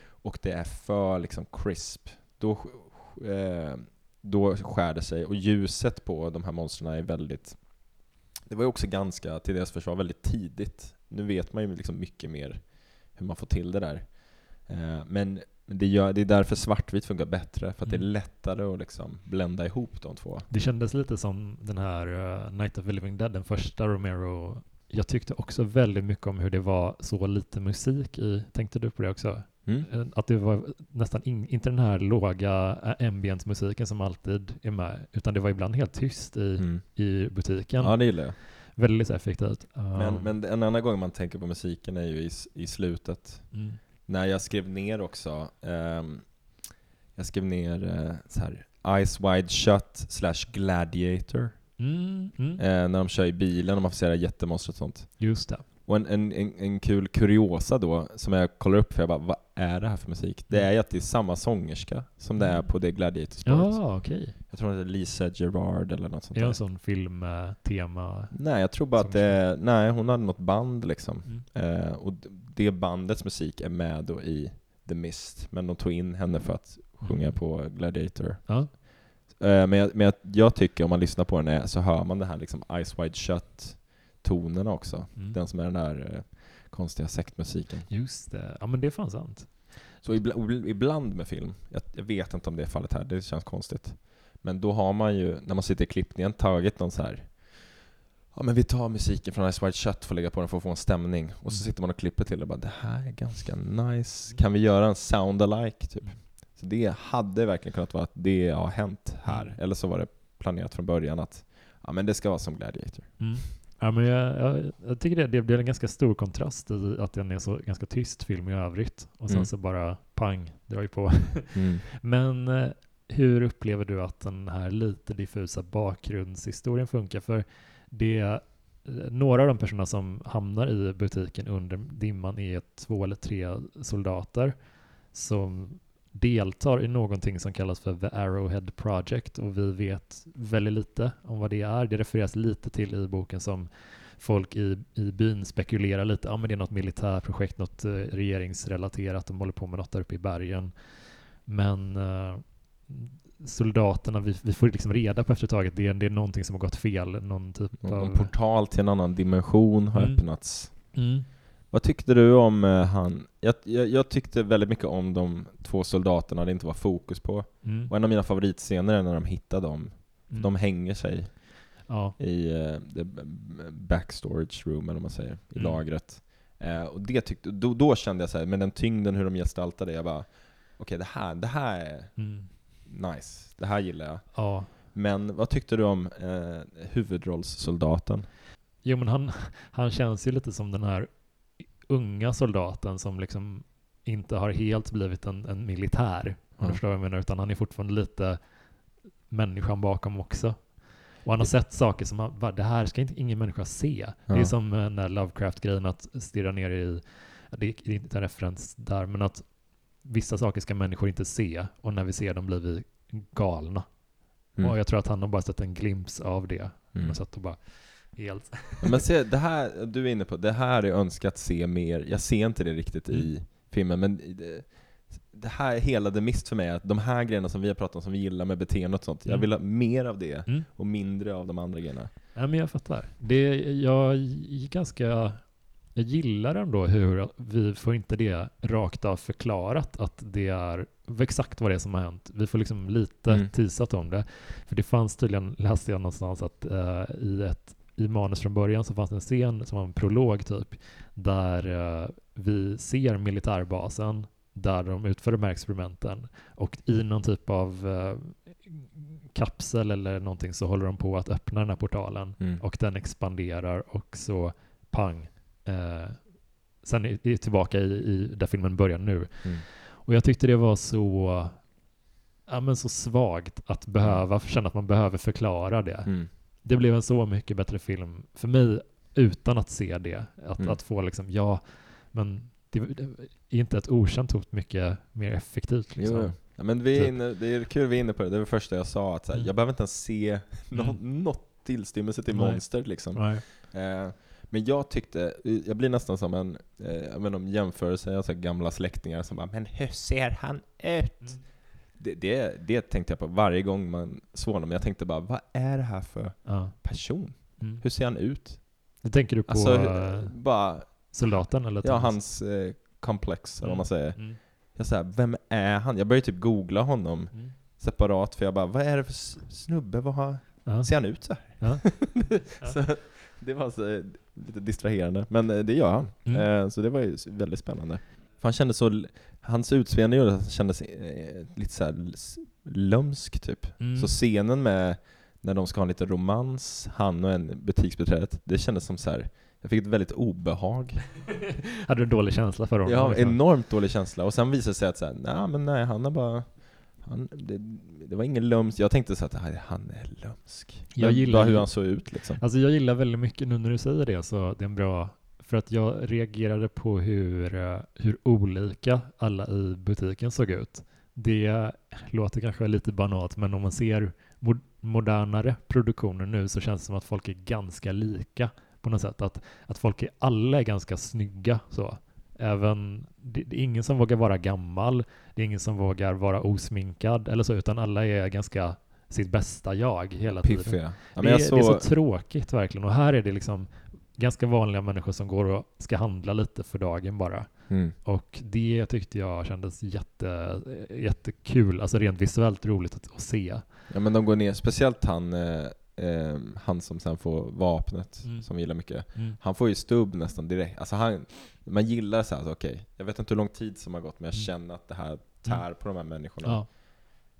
och det är för liksom crisp, då, eh, då skär det sig. Och ljuset på de här monstren är väldigt det var ju också ganska, till deras försvar, väldigt tidigt. Nu vet man ju liksom mycket mer hur man får till det där. Eh, men det, gör, det är därför svartvit funkar bättre, för att det är Mm. lättare att liksom blända ihop de två. Det kändes lite som den här uh, Night of the Living Dead, den första Romero. Jag tyckte också väldigt mycket om hur det var så lite musik i. Tänkte du på det också? Mm. Eh, Att det var nästan in, inte den här låga eh, ambient-musiken som alltid är med, utan det var ibland helt tyst i, Mm. i butiken. Ja, det gillar jag. Väldigt effektivt. Men, Um, men en annan gång man tänker på musiken är ju i, i slutet. mm. När jag skrev ner också, ehm, jag skrev ner eh, så här Eyes Wide Shut slash Gladiator. Eh, när de kör i bilen och man får se det jättemonstret och sånt. Just det. Och en, en, en, en kul kuriosa då, som jag kollar upp för jag bara, vad är det här för musik? Det är ju att det är samma sångerska som det är på det Gladiator-spåret. Ja, okej. Jag tror att det är Lisa Gerard eller något sånt Det är där. en sån filmtema. Nej, jag tror bara att det är, nej hon hade något band liksom. Mm. Eh, och det bandets musik är med då i The Mist, men de tog in henne för att sjunga Mm. på Gladiator. Ja. Eh, men jag, men jag, jag tycker om man lyssnar på den är, så hör man det här liksom Eyes Wide Shut tonerna också. Mm. Den som är den där eh, konstiga sektmusiken. Just det. Ja, men det är fan sant. Så ibland, ibland med film, jag, jag vet inte om det är fallet här, det känns konstigt. Men då har man ju, när man sitter i klippningen, tagit någon så här Ja men vi tar musiken från Ice White Shut för att lägga på den för att få en stämning. Och så Mm. sitter man och klipper till det och bara det här är ganska nice. Kan vi göra en sound alike typ? Så det hade verkligen kunnat vara att det har hänt här. Mm. Eller så var det planerat från början att ja, men det ska vara som Gladiator. Mm. Ja, men jag, jag, jag tycker det, det blir en ganska stor kontrast i att den är så ganska tyst film i övrigt och sen Mm. så bara pang, drar ju på. Mm. Men eh, hur upplever du att den här lite diffusa bakgrundshistorien funkar? För det eh, några av de personerna som hamnar i butiken under dimman är två eller tre soldater som deltar i någonting som kallas för The Arrowhead Project och vi vet väldigt lite om vad det är. Det refereras lite till i boken som folk i, i byn spekulerar lite. Ja, men det är något militärprojekt, något eh, regeringsrelaterat. De håller på med något där uppe i bergen. Men eh, soldaterna, vi, vi får liksom reda på efter ett tag att det, är- det är någonting som har gått fel. Någon typ En av... portal till en annan dimension har Mm. öppnats. Mm. Vad tyckte du om eh, han? Jag, jag, jag tyckte väldigt mycket om de två soldaterna det inte var fokus på. Mm. Och en av mina favoritscener är när de hittar dem. Mm. De hänger sig ja. i uh, backstorage room, eller vad man säger, i Mm. lagret. Eh, och det tyckte, då, då kände jag så här, med den tyngden hur de gestaltade, jag bara okej det, här, det här är Mm. nice, det här gillar jag. ja. Men vad tyckte du om eh, huvudrollssoldaten? Jo, men han, han känns ju lite som den här unga soldaten som liksom inte har helt blivit en, en militär, om Ja. du förstår vad jag menar, utan han är fortfarande lite människan bakom också. Och han har sett saker som han, bara, det här ska inte ingen människa se. Det är som den där Lovecraft-grejen att stirra ner i, det är det är inte en referens där, men att vissa saker ska människor inte se och när vi ser dem blir vi galna. Mm. Och jag tror att han har bara sett en glimt av det. Mm. Och satt och bara helt... Men se, det här du är inne på, det här är önskat se mer. Jag ser inte det riktigt i Mm. filmen, men det, det här är hela det mist för mig, att de här grejerna som vi har pratat om, som vi gillar med beteende och sånt, jag Mm. vill ha mer av det Mm. och mindre av de andra grejerna. Ja, men jag fattar. Det, jag ganska... Jag gillar ändå hur vi får inte det rakt av förklarat att det är exakt vad det är som har hänt. Vi får liksom lite Mm. teasat om det. För det fanns tydligen, läste jag någonstans, att eh, i, ett, i manus från början så fanns det en scen som var en prolog typ, där eh, vi ser militärbasen där de utför de här experimenten och i någon typ av eh, kapsel eller någonting så håller de på att öppna den här portalen Mm. och den expanderar och så pang. Eh, sen är är tillbaka i, i där filmen börjar nu. Mm. Och jag tyckte det var så, ja, men så svagt att behöva känna att man behöver förklara det. Mm. Det blev en så mycket bättre film för mig utan att se det. Att, Mm. att få liksom, ja, men det, det är inte ett okänt hot mycket mer effektivt. Liksom. Jo. Ja, men vi är Typ. inne, det är kul vi är inne på det, det var det första jag sa, att här, Mm. jag behöver inte ens se nå, Mm. något tillstymmelse till Nej. monster liksom. Eh, men jag tyckte, jag blir nästan som en, eh, jag inte om jämförelse, jag har så här gamla släktingar som bara 'Men hur ser han ut?' Mm. Det, det, det tänkte jag på varje gång man såg honom, jag tänkte bara 'Vad är det här för Ja. person? Mm. Hur ser han ut?' Nu tänker du på Alltså, eh, bara, soldaten eller? ja hans eh, komplex, eller vad man säger. Mm. Jag säger, vem är han? Jag började typ googla honom Mm. separat, för jag bara, vad är det för snubbe? Vad har, Ja. ser han ut så här? Ja. så, det var så, eh, lite distraherande, men eh, det gör han. Mm. Eh, så det var ju väldigt spännande. För han kändes så, hans utseende gjorde att han kändes eh, lite så här lömsk typ. Mm. Så scenen med när de ska ha lite romans, han och en butiksbiträdet, det kändes som så här. jag fick ett väldigt obehag. Hade du en dålig känsla för honom? Har liksom? enormt dålig känsla, och sen visade det sig att så här, nej men nej, han är bara han, det, det var ingen lömsk, jag tänkte så att "Nej, han är lömsk. Jag gillar bara hur han såg ut liksom. Alltså jag gillar väldigt mycket, nu när du säger det, så det är en bra... För att jag reagerade på hur, eh, hur olika alla i butiken såg ut. Det låter kanske lite banalt, men om man ser mo- modernare produktioner nu så känns det som att folk är ganska lika på något sätt. Att, att folk är, alla är ganska snygga så. Även, det, det är ingen som vågar vara gammal, det är ingen som vågar vara osminkad eller så, utan alla är ganska sitt bästa jag hela tiden. Piffiga. Ja, det, är, såg, det är så tråkigt verkligen. Och här är det liksom ganska vanliga människor som går och ska handla lite för dagen bara. mm, Och det tyckte jag kändes jätte, jättekul, alltså rent visuellt roligt att, att se. ja men de går ner, speciellt han, eh, eh, han som sen får vapnet, Mm. som vi gillar mycket. Mm. Han får ju stubb nästan direkt. Alltså han, man gillar så här, alltså, okej, jag vet inte hur lång tid som har gått, men jag Mm. känner att det här tär på de här människorna. Ja.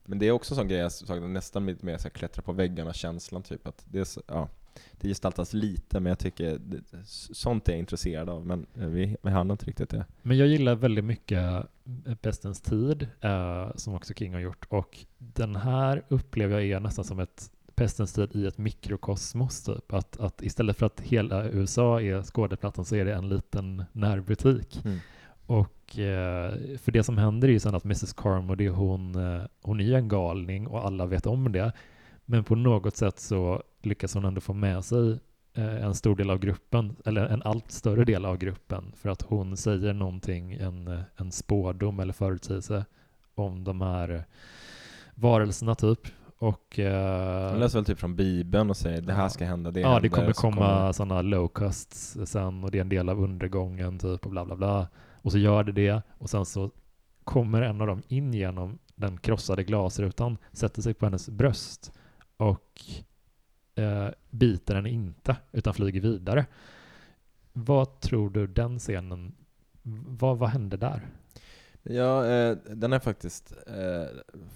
Men det är också en sån grej jag nästan lite mer så här, klättra på väggarna-känslan typ. Att det, är så, ja, det gestaltas lite, men jag tycker det, sånt är jag intresserad av. Men eh, vi, vi hann inte riktigt det. Men jag gillar väldigt mycket Pestens tid, eh, som också King har gjort. Och den här upplever jag är nästan som ett Pestens tid i ett mikrokosmos. Typ. Att, att istället för att hela USA är skådeplattan så är det en liten närbutik. Mm. Och eh, för det som händer är ju sen att Mrs Carmody, hon, eh, hon är ju en galning och alla vet om det. Men på något sätt så lyckas hon ändå få med sig eh, en stor del av gruppen, eller en allt större del av gruppen, för att hon säger någonting, en, en spårdom eller förutsägelse om de här varelserna typ. Och, eh, Hon läser väl typ från Bibeln och säger det här ska hända, det ja, händer, det kommer komma sådana locusts sen och det är en del av undergången typ och bla bla bla. Och så gör det det och sen så kommer en av dem in genom den krossade glasrutan, sätter sig på hennes bröst och eh, biter henne inte utan flyger vidare. Vad tror du den scenen, vad, vad hände där? Ja, eh, den har jag faktiskt eh,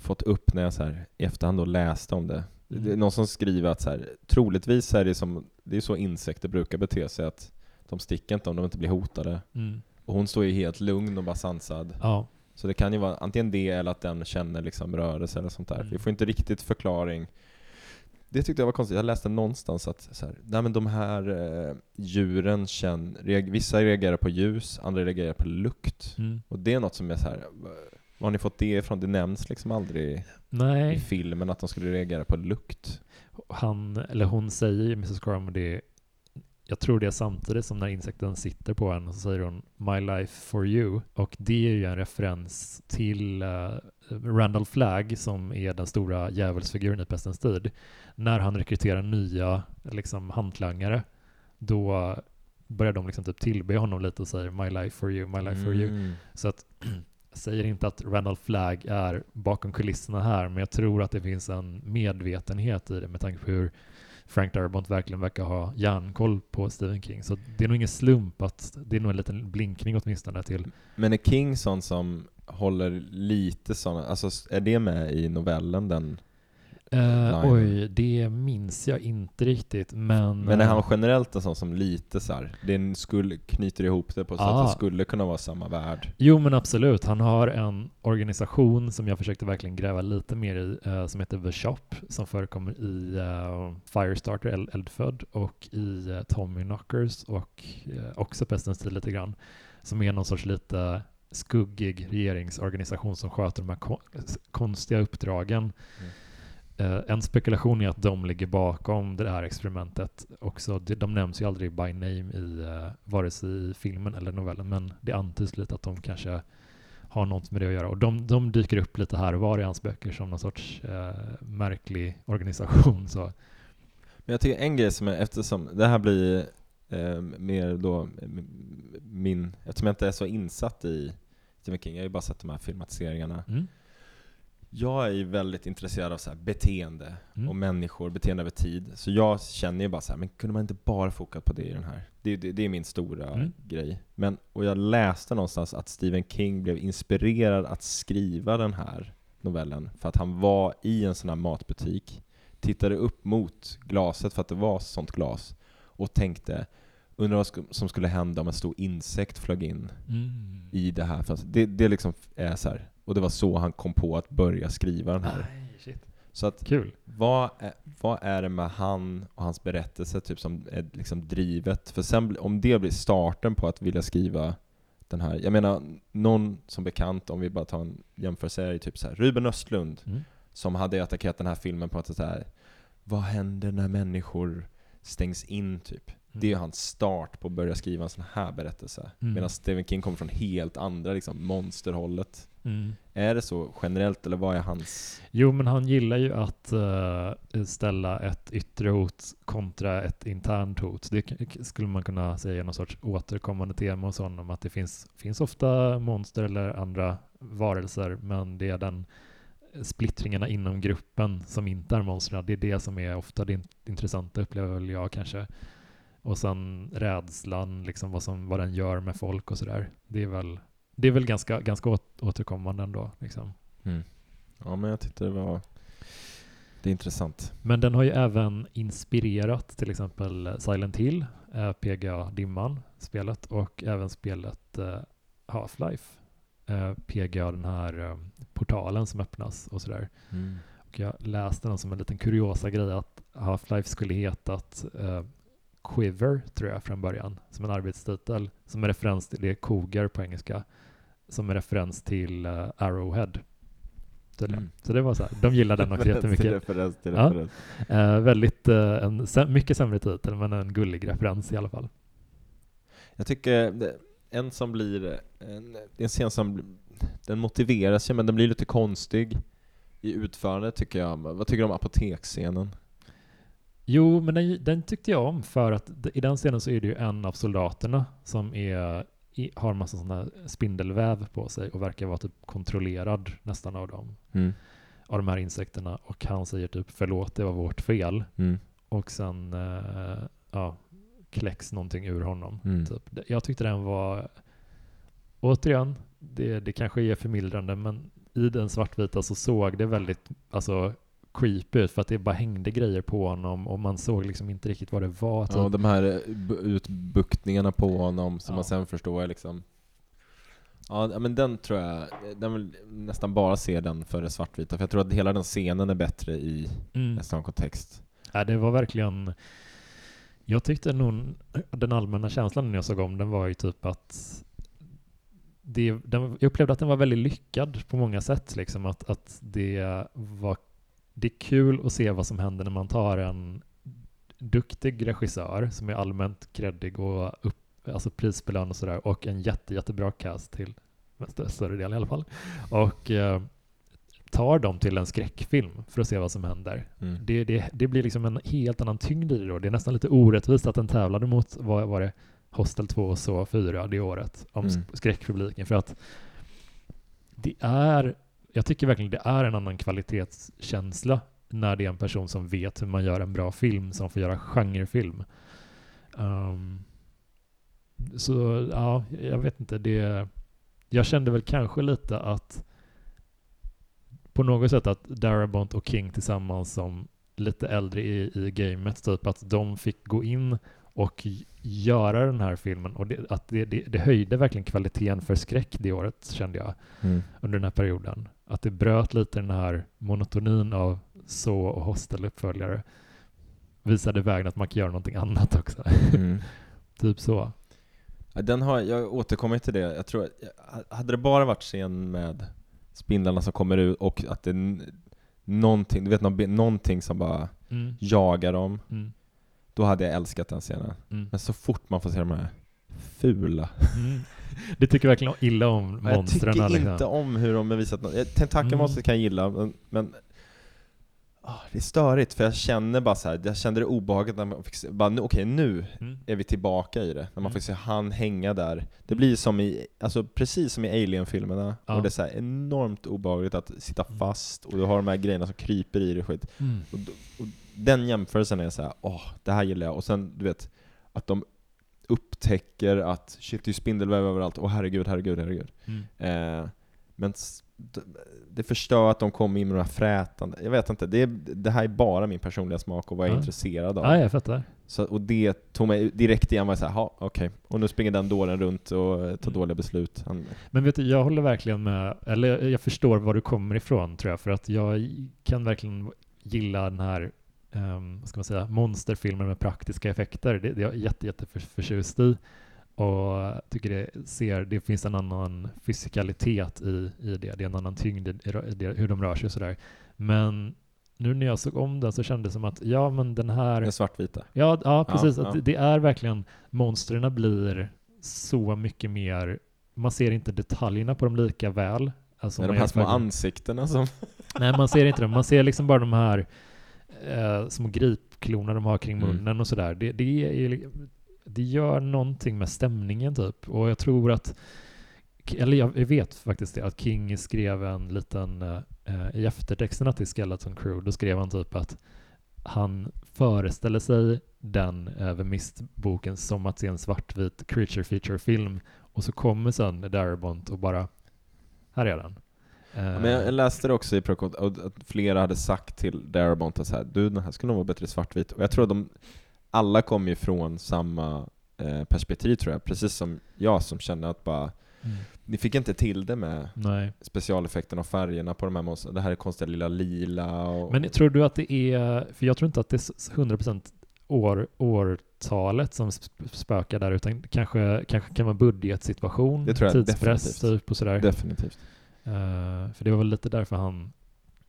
fått upp när jag så här, i efterhand då läste om det. Mm. Det är någon som skriver att så här, troligtvis är det som, det är så insekter brukar bete sig att de sticker inte om de inte blir hotade. Mm. Och hon står ju helt lugn och bara sansad. Ja, Så det kan ju vara antingen det eller att den känner liksom rörelse eller sånt där. Mm. Vi får inte riktigt förklaring. Det tyckte jag var konstigt. Jag läste någonstans att så här, nej men de här eh, djuren känner, reag- vissa reagerar på ljus, andra reagerar på lukt. mm. Och det är något som är så här, var har ni fått det ifrån? Det nämns liksom aldrig i nej. filmen att de skulle reagera på lukt. han, eller hon säger, Mrs Carmody, jag tror det är samtidigt som när insekten sitter på henne, så säger hon My life for you. Och det är ju en referens till uh, Randall Flagg som är den stora djävulsfiguren i Pestens tid. När han rekryterar nya liksom, hantlangare, då börjar de liksom typ tillbe honom lite och säger My life for you, my life for you. Mm. Så att jag säger inte att Randall Flagg är bakom kulisserna här, men jag tror att det finns en medvetenhet i det med tanke på hur Frank Darabont verkligen verkar ha järnkoll på Stephen King. Så det är nog ingen slump att det är nog en liten blinkning åtminstone till Men är King sån som håller lite såna, alltså är det med i novellen den? Eh, Line. oj, det minns jag inte riktigt, men... Men är eh, han generellt en sån som lite så här, den skulle, knyter ihop det på så Ah. att det skulle kunna vara samma värld? Jo men absolut, han har en organisation som jag försökte verkligen gräva lite mer i, eh, som heter The Shop, som förekommer i eh, Firestarter, Eld- Eldfödd, och i uh, Tommy Knockers och eh, också Pestens tid lite grann, som är någon sorts lite skuggig regeringsorganisation som sköter de här kon- konstiga uppdragen. Eh, en spekulation är att de ligger bakom det här experimentet också. De, de nämns ju aldrig by name i uh, vare sig i filmen eller novellen, men det antyds lite att de kanske har något med det att göra. Och de, de dyker upp lite här och var i hans böcker som någon sorts eh, märklig organisation. Så. Men jag tycker en grej som är, eftersom det här blir eh, mer då min, eftersom jag inte är så insatt i Stephen King, jag har ju bara sett de här filmatiseringarna. Mm. Jag är ju väldigt intresserad av så här beteende Mm. och människor, beteende över tid. Så jag känner ju bara så här, men kunde man inte bara fokat på det i den här? Det, det, det är min stora Mm. grej. Men, och jag läste någonstans att Stephen King blev inspirerad att skriva den här novellen för att han var i en sån här matbutik, tittade upp mot glaset för att det var sånt glas och tänkte Undrar vad som skulle hända om en stor insekt flög in Mm. i det här. För att det, det liksom är så här. Och det var så han kom på att börja skriva den här. Shit. Så att Kul. vad är, vad är det med han och hans berättelse typ som är liksom drivet? För sen, om det blir starten på att vilja skriva den här, jag menar någon som bekant, om vi bara tar en jämförelse, är typ så här, Ruben Östlund Mm. som hade attackerat den här filmen på att så här, vad händer när människor stängs in typ? Det är ju hans start på att börja skriva en sån här berättelse. Mm. Medan Stephen King kommer från helt andra liksom, monsterhållet. Mm. Är det så generellt eller vad är hans... Jo, men han gillar ju att eh, ställa ett yttre hot kontra ett internt hot. Det skulle man kunna säga är någon sorts återkommande tema hos honom, att det finns, finns ofta monster eller andra varelser, men det är den splittringarna inom gruppen som inte är monstren. Det är det som är ofta det in- intressanta, upplever jag kanske. Och sen rädslan, liksom vad, som, vad den gör med folk och sådär. Det är väl det är väl ganska, ganska åt, återkommande ändå. Liksom. Mm. Ja, men jag tyckte det var det är intressant. Men den har ju även inspirerat till exempel Silent Hill, eh, PGA Dimman, spelet, och även spelet eh, Half-Life. Eh, PGA, den här eh, portalen som öppnas och sådär. Mm. Och jag läste den som en liten kuriosa grej att Half-Life skulle hetat Quiver, tror jag, från början, som en arbetstitel, som är referens till, det är Cougar på engelska, som är referens till uh, Arrowhead. Mm. Så det var så här, de gillar den också jättemycket. referens, till Ja. referens. Eh, väldigt, eh, en mycket sämre titel, men en gullig referens i alla fall. Jag tycker en som blir, en, en scen som, den motiveras ju men den blir lite konstig i utförandet tycker jag. Vad tycker du om apoteksscenen? Jo, men den, den tyckte jag om för att i den scenen så är det ju en av soldaterna som är, i, har massa här spindelväv på sig och verkar vara typ kontrollerad nästan av dem, Mm. av de här insekterna. Och han säger typ förlåt, det var vårt fel. Mm. Och sen eh, ja, kläcks någonting ur honom. Mm. Typ. Jag tyckte den var, återigen, det, det kanske är förmildrande, men i den svartvita så såg det väldigt alltså, creepy ut för att det bara hängde grejer på honom och man såg liksom inte riktigt vad det var. Typ. Ja, de här eh, bu- utbuktningarna på honom som Ja. man sen förstår liksom Ja men den tror jag, den vill nästan bara se den för det svartvita för jag tror att hela den scenen är bättre i mm. nästan kontext. ja, det var verkligen... Jag tyckte nog den allmänna känslan när jag såg om den var ju typ att det, den, jag upplevde att den var väldigt lyckad på många sätt. Liksom, att, att det, var, det är kul att se vad som händer när man tar en duktig regissör som är allmänt kreddig och upp, alltså prisbelönad och sådär och en jätte, jättebra cast till stö- större del i alla fall. Och eh, tar dem till en skräckfilm för att se vad som händer. Mm. Det, det, det blir liksom en helt annan tyngd i det då. Det är nästan lite orättvist att den tävlade mot, vad var det, Hostel 2 och så 4 det året, om Mm. sk- skräckpubliken. För att det är, jag tycker verkligen det är en annan kvalitetskänsla när det är en person som vet hur man gör en bra film, som får göra genrefilm. Um, så ja, jag vet inte. Det, jag kände väl kanske lite att på något sätt att Darabont och King tillsammans som lite äldre i, i gamet, typ att de fick gå in och göra den här filmen och det, att det, det, det höjde verkligen kvaliteten för skräck det året kände jag Mm. under den här perioden. Att det bröt lite den här monotonin av så och hostel-uppföljare. Visade vägen att man kan göra någonting annat också. Mm. typ så. Den har, jag återkommer till det, jag tror hade det bara varit scen med spindlarna som kommer ut och att det är någonting, du vet nå- någonting som bara Mm. jagar dem, Mm. då hade jag älskat den scenen. Mm. Men så fort man får se de här fula Mm. Det tycker verkligen illa om Men jag monstren. tycker liksom. inte om hur de har visat något. Tentakelmonstret Mm. kan jag gilla, men, ah, det är störigt för jag känner bara så här, jag kände det obehagligt när man fick se, bara nu, okej nu Mm. är vi tillbaka i det. När man Mm. får se han hänga där. Det blir som i, alltså precis som i Alien-filmerna. Ja. Och det är så enormt obehagligt att sitta Mm. fast och du har de här grejerna som kryper i dig skit. Mm. Och, och den jämförelsen är så här, åh, det här gillar jag. Och sen, du vet, att de upptäcker att shit, det är spindelväv överallt. Åh herregud, herregud, herregud. Mm. Eh, men det förstör att de kommer in med några frätande, jag vet inte, det, är, det här är bara min personliga smak och vad jag är Ja. intresserad av. Ja, jag fattar. Så, och det tog mig direkt igen, var jag såhär, ja okej, och nu springer den dåren runt och tar Mm. dåliga beslut. Han, Men vet du, jag håller verkligen med, eller jag förstår var du kommer ifrån tror jag, för att jag kan verkligen gilla den här, um, ska man säga, monsterfilmer med praktiska effekter. Det, det är jag jätte, jätte för, förtjust i. Och tycker det, ser, det finns en annan fysikalitet i, i det, det är en annan tyngd i, det, hur de rör sig och sådär. Men nu när jag såg om den så kändes det som att, ja men den här den svartvita. Ja, ja precis. Ja, att ja. Det är verkligen, monstren blir så mycket mer, man ser inte detaljerna på dem lika väl. Alltså man de här små ansiktena som... Nej, man ser inte dem. Man ser liksom bara de här eh, små gripklorna de har kring Mm. munnen och sådär. Det, det, är, det gör någonting med stämningen typ. Och jag tror att, eller jag vet faktiskt det, att King skrev en liten, eh, i eftertexterna till Skeleton Crew, då skrev han typ att han föreställer sig den över Mist-boken som att se en svartvit creature feature-film och och så kommer sen Darabont och bara, här är den. Ja, Men jag läste det också i Procot, att flera hade sagt till Darabont att så här, du den här skulle nog vara bättre i svartvitt. Och jag tror att de, alla kom ju från samma eh, perspektiv tror jag, precis som jag som kände att bara, Mm. ni fick inte till det med Nej. specialeffekterna och färgerna på de här monstren. Det här är konstiga lilla lila och... Men tror du att det är, för jag tror inte att det är s- 100% år, årtalet som sp- spökar där, utan kanske, kanske kan vara budgetsituation, Det tror jag tidspress definitivt. typ och sådär. Definitivt. Eh, för det var väl lite därför han,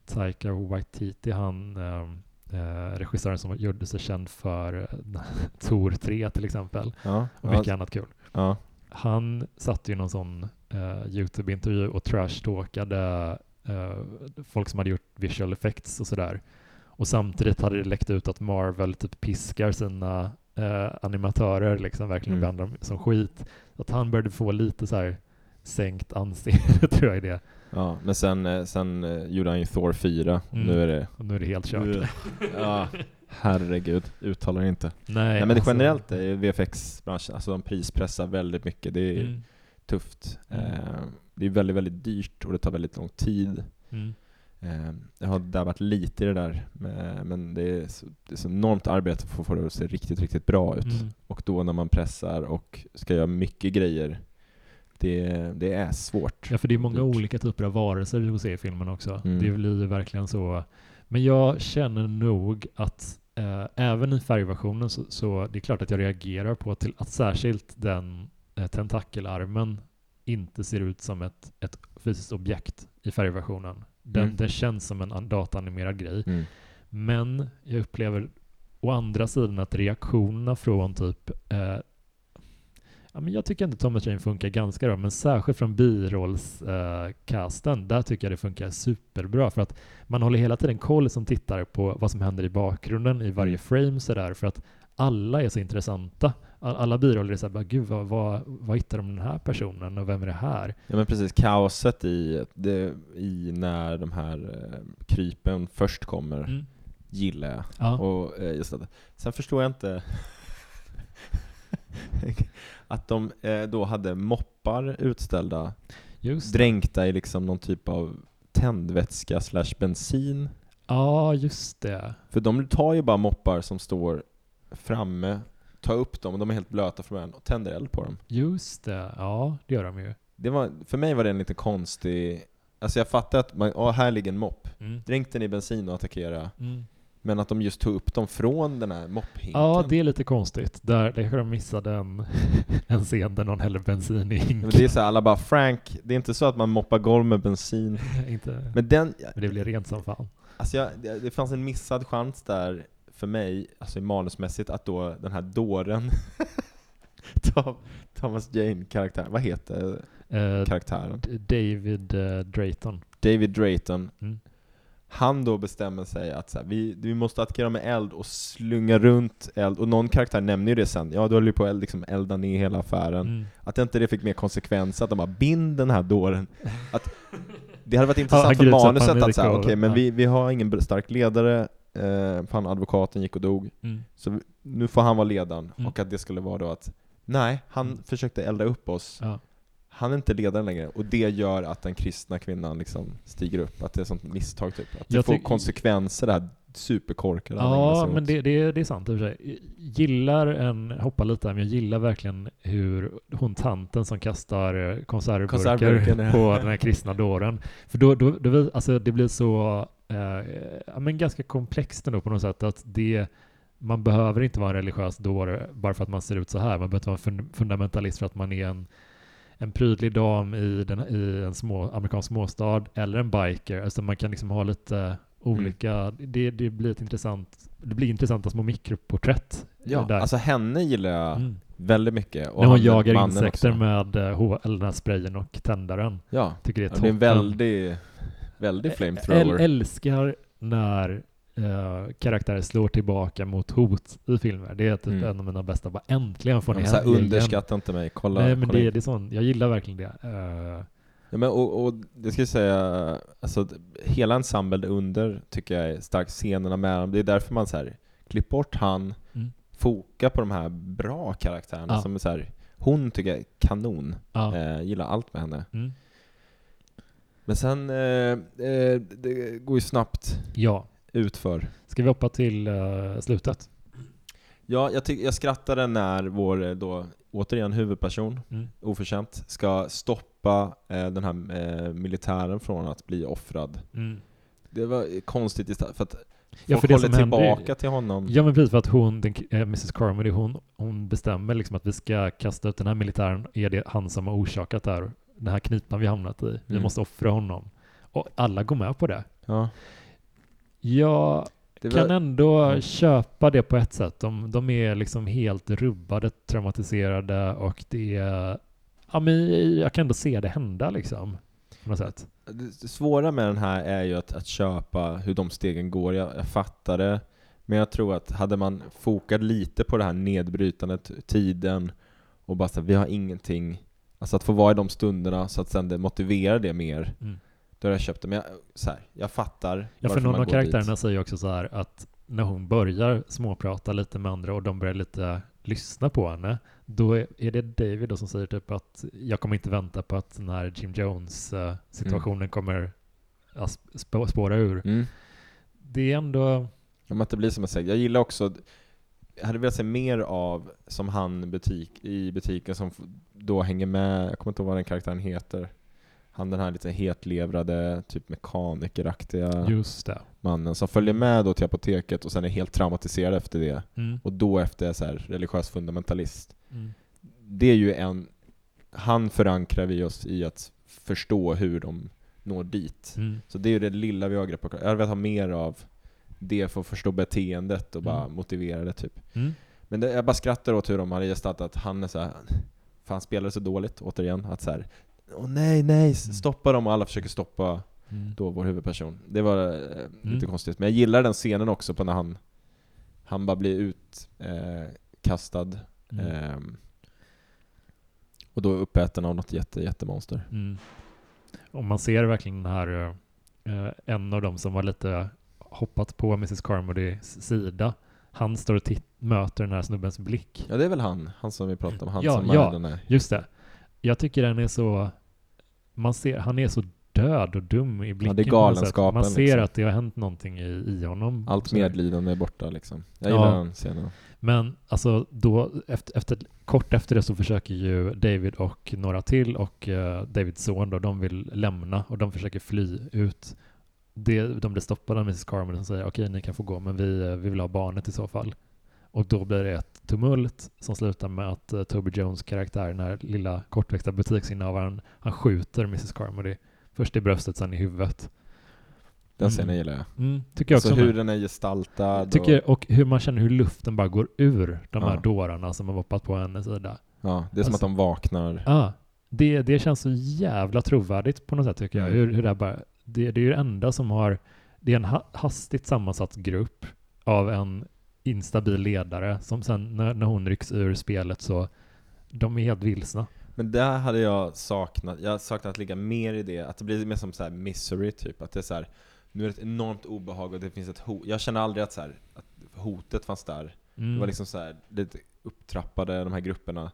Taika Waititi, han ehm, eh, regissören som gjorde sig känd för Tor 3 till exempel, Ja, och ja, mycket annat kul. ja. Han satt ju någon sån eh, YouTube-intervju och trash-talkade eh, folk som hade gjort visual effects och sådär. Och samtidigt hade det läckt ut att Marvel typ piskar sina animatörer, liksom verkligen Mm. behandlar dem som skit. Att han började få lite så här sänkt anseende tror jag är det. ja. Men sen, eh, sen eh, gjorde han ju Thor 4, Mm. nu är det... Och nu är det helt kört. ja, herregud, uttalar inte. Nej, Nej, men alltså- generellt är VFX-branschen, alltså de prispressar väldigt mycket, det är Mm. tufft. Mm. Eh, det är väldigt, väldigt dyrt och det tar väldigt lång tid. Mm. Eh, jag har dabbat lite i det där, men, men det, är så, det är så enormt arbete för att få det att se riktigt, riktigt bra ut. Mm. Och då när man pressar och ska göra mycket grejer, det, det är svårt. Ja, för det är många olika typer av varelser vi får se i filmen också. Mm. Det blir ju verkligen så. Men jag känner nog att eh, även i färgversionen så, så det är klart att jag reagerar på till, att särskilt den eh, tentakelarmen inte ser ut som ett, ett fysiskt objekt i färgversionen. Den, Mm. den känns som en an- dataanimerad grej. Mm. Men jag upplever å andra sidan att reaktionerna från typ eh, Ja, men jag tycker inte Thomas Jane funkar ganska bra, men särskilt från birollscasten, där tycker jag det funkar superbra för att man håller hela tiden koll som tittare på vad som händer i bakgrunden i varje Mm. frame sådär, för att alla är så intressanta. All- Alla biroller är såhär, bara, gud vad, vad, vad hittar de den här personen och vem är det här? Ja men precis, kaoset i, det, i när de här eh, krypen först kommer Mm. gillar jag. Ja. Och eh, just det. Sen förstår jag inte att de eh, då hade moppar utställda, Just dränkta i liksom någon typ av tändvätska slash bensin. Ja, just det. För de tar ju bara moppar som står framme, tar upp dem, och de är helt blöta från början, och tänder eld på dem. Just det. Ja, det gör de ju. Det var, för mig var det en lite konstig... Alltså jag fattar att man, åh, här ligger en mopp. Mm. Dränk den i bensin och attackera. Mm. Men att de just tog upp dem från den här mopphinken. Ja, det är lite konstigt. Där, där de missade en, en scen där någon häller bensin i Men hink. det är så här, alla bara Frank, det är inte så att man moppar golv med bensin. Inte, Men den, men det blir rent som fan. alltså jag, det, det fanns en missad chans där för mig, alltså manusmässigt, att då den här dåren Tom, Thomas Jane karaktär, vad heter Eh, karaktären? David eh, Drayton. David Drayton. Mm. Han då bestämmer sig att så här, vi, vi måste attackera med eld och slunga runt eld, och någon karaktär nämner ju det sen, ja du håller ju på att liksom elda ner hela affären. Mm. Att inte det fick mer konsekvenser, att de bara bind den här dåren. Att det hade varit intressant han för manuset att och- okej men ja. vi, vi har ingen stark ledare, eh, fan advokaten gick och dog, Mm. så nu får han vara ledaren. Mm. Och att det skulle vara då att, nej, han Mm. försökte elda upp oss, Ja. Han är inte ledaren längre. Och det gör att den kristna kvinnan liksom stiger upp, att det är ett sånt misstag typ. Att det får konsekvenser det här superkorkade Ja, men det, det, det är sant i och för sig. Jag Gillar en, hoppa lite här, men jag gillar verkligen hur hon tanten som kastar eh, konservburkar på den här kristna dåren. För då, då, då alltså det blir så, eh, men ganska komplext ändå på något sätt att det man behöver inte vara en religiös dåre bara för att man ser ut så här. Man behöver inte vara en fun- fundamentalist för att man är en, en prydlig dam i, den, i en små, amerikansk småstad eller en biker. Alltså man kan liksom ha lite olika, det, det blir ett intressant, det blir intressanta små mikroporträtt. Ja, där. alltså henne gillar jag Mm. väldigt mycket. Och När hon jagar insekter också. med eh, eller den här sprayen och tändaren. Ja, Tycker det är Ja, det är en väldig, väldig Äl- flamethrower. älskar när eh, karaktärer slår tillbaka mot hot i filmer. Det är typ Mm. en av mina bästa. Bara äntligen får ni Ja, underskatta inte mig, kolla. Nej men kolla in. det, det är sånt, jag gillar verkligen det. Eh, Ja, men och, och det ska jag säga, alltså hela ensemblen under tycker jag är starkt, scenerna med dem. Det är därför man så här, klipp bort han, Mm. foka på de här bra karaktärerna Ja. som är så här, hon tycker jag är kanon. Ja. Eh, gillar allt med henne. Mm. Men sen, eh, eh, det går ju snabbt ja. Utför. Ska vi hoppa till eh, slutet? Ja, jag, jag skrattade när vår, eh, då, återigen huvudperson, Mm. oförtjänt, ska stoppa eh, den här eh, militären från att bli offrad. Mm. Det var konstigt istället, för att Ja, folk för det håller som händer- tillbaka till honom. Ja men precis för att hon, den, eh, Mrs Carmody, hon, hon bestämmer liksom att vi ska kasta ut den här militären, är det han som har orsakat det här, den här knipan vi hamnat i. Vi Mm. måste offra honom. Och alla går med på det. Ja, Jag var, kan ändå Mm. köpa det på ett sätt. De, de är liksom helt rubbade, traumatiserade och det är... Ja men jag kan ändå se det hända liksom. På något sätt. det svåra med den här är ju att, att köpa hur de stegen går. Jag, jag fattar det, men jag tror att hade man fokat lite på det här nedbrytandet, tiden och bara så här, vi har ingenting, alltså att få vara i de stunderna så att sen det motiverar det mer. Mm. Då hade jag köpt det, men jag, så här, jag fattar Ja, för någon av karaktärerna dit. säger också så här att när hon börjar småprata lite med andra och de börjar lite lyssna på henne, då är det David då som säger typ att jag kommer inte vänta på att den här Jim Jones eh, situationen kommer spåra ur. Mm. Det är ändå, Ja, men att det blir som jag säger, jag gillar också jag hade velat se mer av som han butik, i butiken som då hänger med, jag kommer inte ihåg vad den karaktären heter. Han den här lite hetlevrade, typ mekanikeraktiga just det. mannen som följer med då till apoteket och sen är helt traumatiserad efter det. Mm. Och då efter så här religiös fundamentalist. Mm. Det är ju en, han förankrar vi oss i att förstå hur de når dit. Mm. Så det är ju det lilla vi har grepp på. Jag hade velat ha mer av det för att förstå beteendet och bara Mm. motivera det typ. Mm. Men det, jag bara skrattar åt hur de hade gestaltat att han är så här, för han spelar så dåligt återigen, att så här, åh nej, nej, Mm. stoppa dem och alla försöker stoppa Mm. då vår huvudperson. Det var eh, lite konstigt, men jag gillar den scenen också på när han, han bara blir utkastad eh, Mm. ehm, och då uppäten av något jätte, jättemonster. Mm. Och man ser verkligen den här, eh, en av dem som var lite hoppat på Mrs Carmodys sida, han står och möter den här snubbens blick. Ja det är väl han, han som vi pratade om, han Ja, som ja. är den här. Just det. Jag tycker den är så, man ser, han är så död och dum i blicken. det är galenskapen, Man ser liksom. att det har hänt någonting i, i honom. Allt medlidande är borta liksom. Jag Ja. gillar den scenen. Men alltså då, efter, efter, kort efter det så försöker ju David och några till och eh, Davids son då, de vill lämna och de försöker fly ut. Det, de blir stoppade av Mrs Carmen som säger okej ni kan få gå men vi, eh, vi vill ha barnet i så fall. Och då blir det ett tumult som slutar med att uh, Toby Jones karaktär, den här lilla kortväxta butiksinnehavaren, han skjuter Mrs Carmody. Först i bröstet, sen i huvudet. Den Mm. scenen gillar jag. Mm, tycker jag också. Så med. hur den är gestaltad. och, Tycker, och hur man känner hur luften bara går ur de här Ja. dårarna som har hoppat på hennes sida. ja, det är som alltså- att de vaknar. Ja, det, det känns så jävla trovärdigt på något sätt tycker jag. Mm. Hur, hur det, bara, det, det är ju det enda som har, det är en ha, hastigt sammansatt grupp av en instabil ledare som sen när, när hon rycks ur spelet så de är helt vilsna. Men där hade jag saknat, jag saknat att ligga mer i det, att det blir mer som så här misery typ. Att det är så här, nu är det ett enormt obehag och det finns ett hot. Jag känner aldrig att, så här, att hotet fanns där. Mm. Det var liksom så här, lite upptrappade, de här grupperna.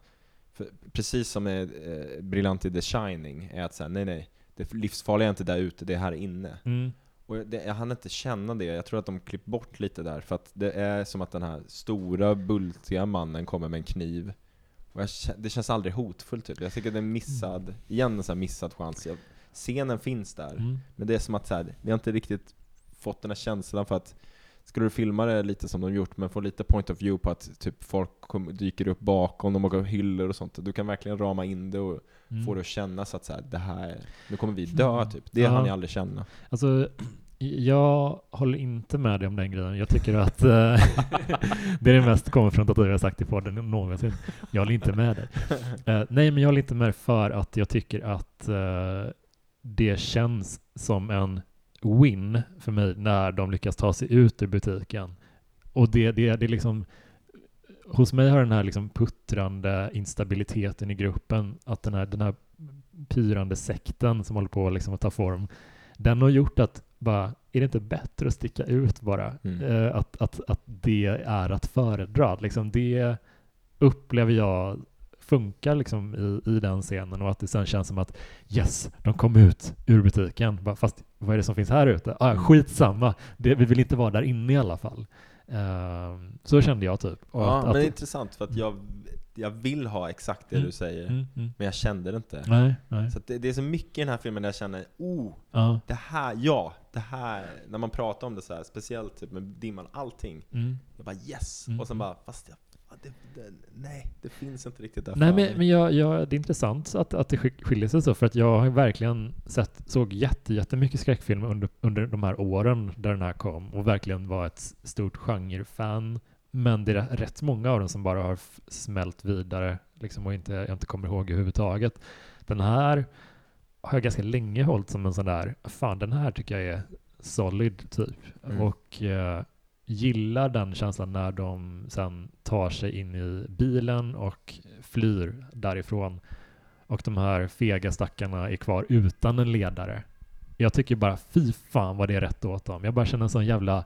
För, precis som är eh, briljant i The Shining, är att säga nej nej, det livsfarliga är inte där ute, det är här inne. Mm. Och det, jag hann inte känna det, jag tror att de klippt bort lite där, för att det är som att den här stora, bultiga mannen kommer med en kniv. Och jag, det känns aldrig hotfullt typ. Jag tycker det är missad, igen en sån här missad chans. Jag, scenen finns där, Mm. men det är som att så här, vi har inte riktigt fått den här känslan för att Skulle du filma det lite som de gjort, men få lite point of view på att typ folk dyker upp bakom, de åker hyllor och sånt. Du kan verkligen rama in det och Mm. få det att kännas att så här, det här, nu kommer vi dö Mm. typ. Det Ja. hann jag aldrig känna. Alltså, jag håller inte med dig om den grejen. Jag tycker att eh, det är det mest konfrontativa jag sagt i podden någonsin. Jag håller inte med dig. Eh, nej, men jag håller inte med för att jag tycker att eh, det känns som en win för mig när de lyckas ta sig ut ur butiken. Och det, det, det är liksom hos mig har den här liksom puttrande instabiliteten i gruppen, att den här, den här pyrande sekten som håller på liksom att ta form, den har gjort att bara, är det inte bättre att sticka ut bara? Mm. Eh, att, att, att det är att föredra. Liksom det upplever jag funkar liksom i, i den scenen och att det sen känns som att yes, de kom ut ur butiken. Bara, Fast vad är det som finns här ute? Ah, skitsamma, det, vi vill inte vara där inne i alla fall. Ehm, så kände jag typ. Och Ja, att, men att, det är intressant för att jag, jag vill ha exakt det Mm. du säger, mm, mm. men jag kände det inte. Nej, nej. Så det, det är så mycket i den här filmen där jag känner, oh, Ja. det här, ja, det här, när man pratar om det så här, speciellt typ med dimman, allting. Mm. Jag bara yes, Mm. och sen bara, fast jag, ja, det, det, nej, det finns inte riktigt där Nej, men, men jag, jag, det är intressant att, att det sk- skiljer sig så, för att jag har verkligen sett, såg jätte, jättemycket skräckfilmer under, under de här åren där den här kom och verkligen var ett stort genrefan. Men det är rätt många av dem som bara har smält vidare liksom, och inte, jag inte kommer ihåg överhuvudtaget. Den här har jag ganska länge hållit som en sån där, fan den här tycker jag är solid typ. Mm. Och eh, gillar den känslan när de sen tar sig in i bilen och flyr därifrån. Och de här fega stackarna är kvar utan en ledare. Jag tycker bara fy fan vad det är rätt åt dem. Jag bara känner en sån jävla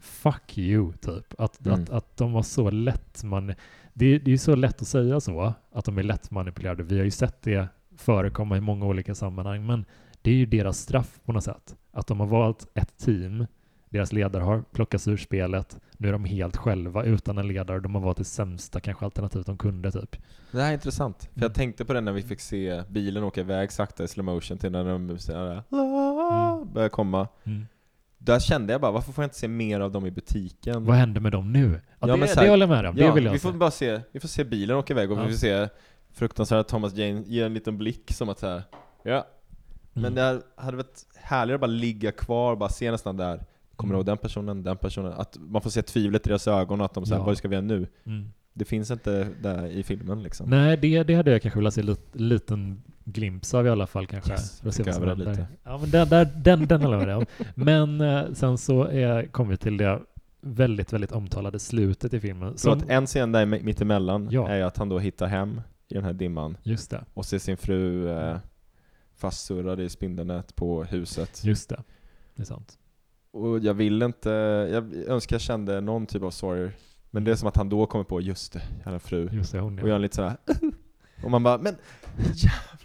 fuck you typ. Att, Mm. att, att de var så lätt man... Det, är- det är ju så lätt att säga så, att de är lättmanipulerade. Vi har ju sett det förekomma i många olika sammanhang, men det är ju deras straff på något sätt. Att de har valt ett team, deras ledare har plockats ur spelet, nu är de helt själva utan en ledare, de har valt det sämsta kanske alternativet de kunde typ. Det här är intressant, för Mm. jag tänkte på det när vi fick se bilen åka iväg sakta i slow motion till när de så här, Mm. började komma. Där kände jag bara, varför får jag inte se mer av dem i butiken? Vad händer med dem nu? Ja, Ja, det, men så här- det håller jag med om, det ja, vill jag vi se. får bara se, vi får se bilen åka iväg och Ja. vi får se fruktansvärda Thomas Jane ge en liten blick som att säga ja. Men Mm. det hade varit härligare att bara ligga kvar och bara se nästan där, kommer du Mm. ihåg den personen, den personen? Att man får se tvivlet i deras ögon och att de säger Ja. vad ska vi göra nu? Mm. Det finns inte där i filmen liksom. Nej, det, det hade jag kanske velat se en lit, liten glimt av i alla fall kanske. Yes, för att se vad som händer. lite. Ja, men den, där, den, den håller jag med om. Men eh, sen så är, kommer vi till det väldigt, väldigt omtalade slutet i filmen. Så att en scen där mitt emellan Ja. är att han då hittar hem i den här dimman Just det, och ser sin fru eh, fastsurrad i spindelnät på huset. just det. Det är sant. Och jag vill inte, jag önskar jag kände någon typ av sorg. Men det är som att han då kommer på, just det, jag har en fru. Just det, hon Och gör en lite sådär, och man bara, men jävlar.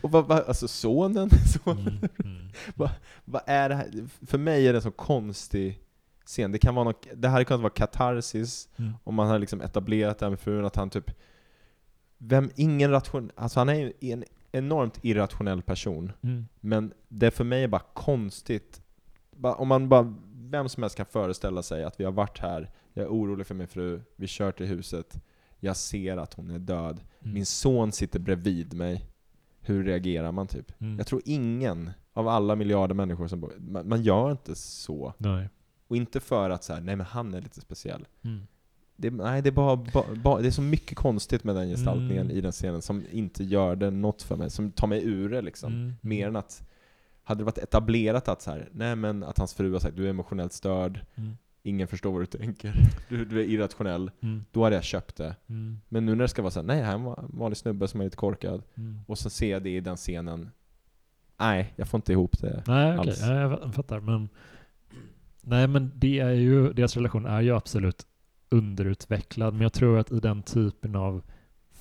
Och vad, vad, alltså sonen, sonen Mm, mm. vad är det här? För mig är det en så konstig scen. Det kan vara något, det här kan vara katarsis, Mm. om man har liksom etablerat det här med frun, att han typ vem, ingen ration, alltså han är ju en enormt irrationell person, Mm. men det för mig är bara konstigt. Om man bara, vem som helst kan föreställa sig att vi har varit här, jag är orolig för min fru, vi kör till huset, jag ser att hon är död, Mm. min son sitter bredvid mig. Hur reagerar man typ? Mm. Jag tror ingen av alla miljarder människor som bor, man, man gör inte så. Nej. Och inte för att så här, nej men han är lite speciell. Mm. Det, nej, det är bara, bara, det är så mycket konstigt med den gestaltningen Mm. i den scenen som inte gör det något för mig, som tar mig ur det liksom. Mm. Mer än att, hade det varit etablerat att så här, nej men att hans fru har sagt du är emotionellt störd, Mm. ingen förstår vad du tänker, du, du är irrationell, Mm. då hade jag köpt det. Mm. Men nu när det ska vara så här, nej han är en vanlig snubbe som är lite korkad, Mm. och så ser jag det i den scenen, nej jag får inte ihop det. Nej, alls. Ja, jag fattar. Men, nej, men det är ju, deras relation är ju absolut underutvecklad. Men jag tror att i den typen av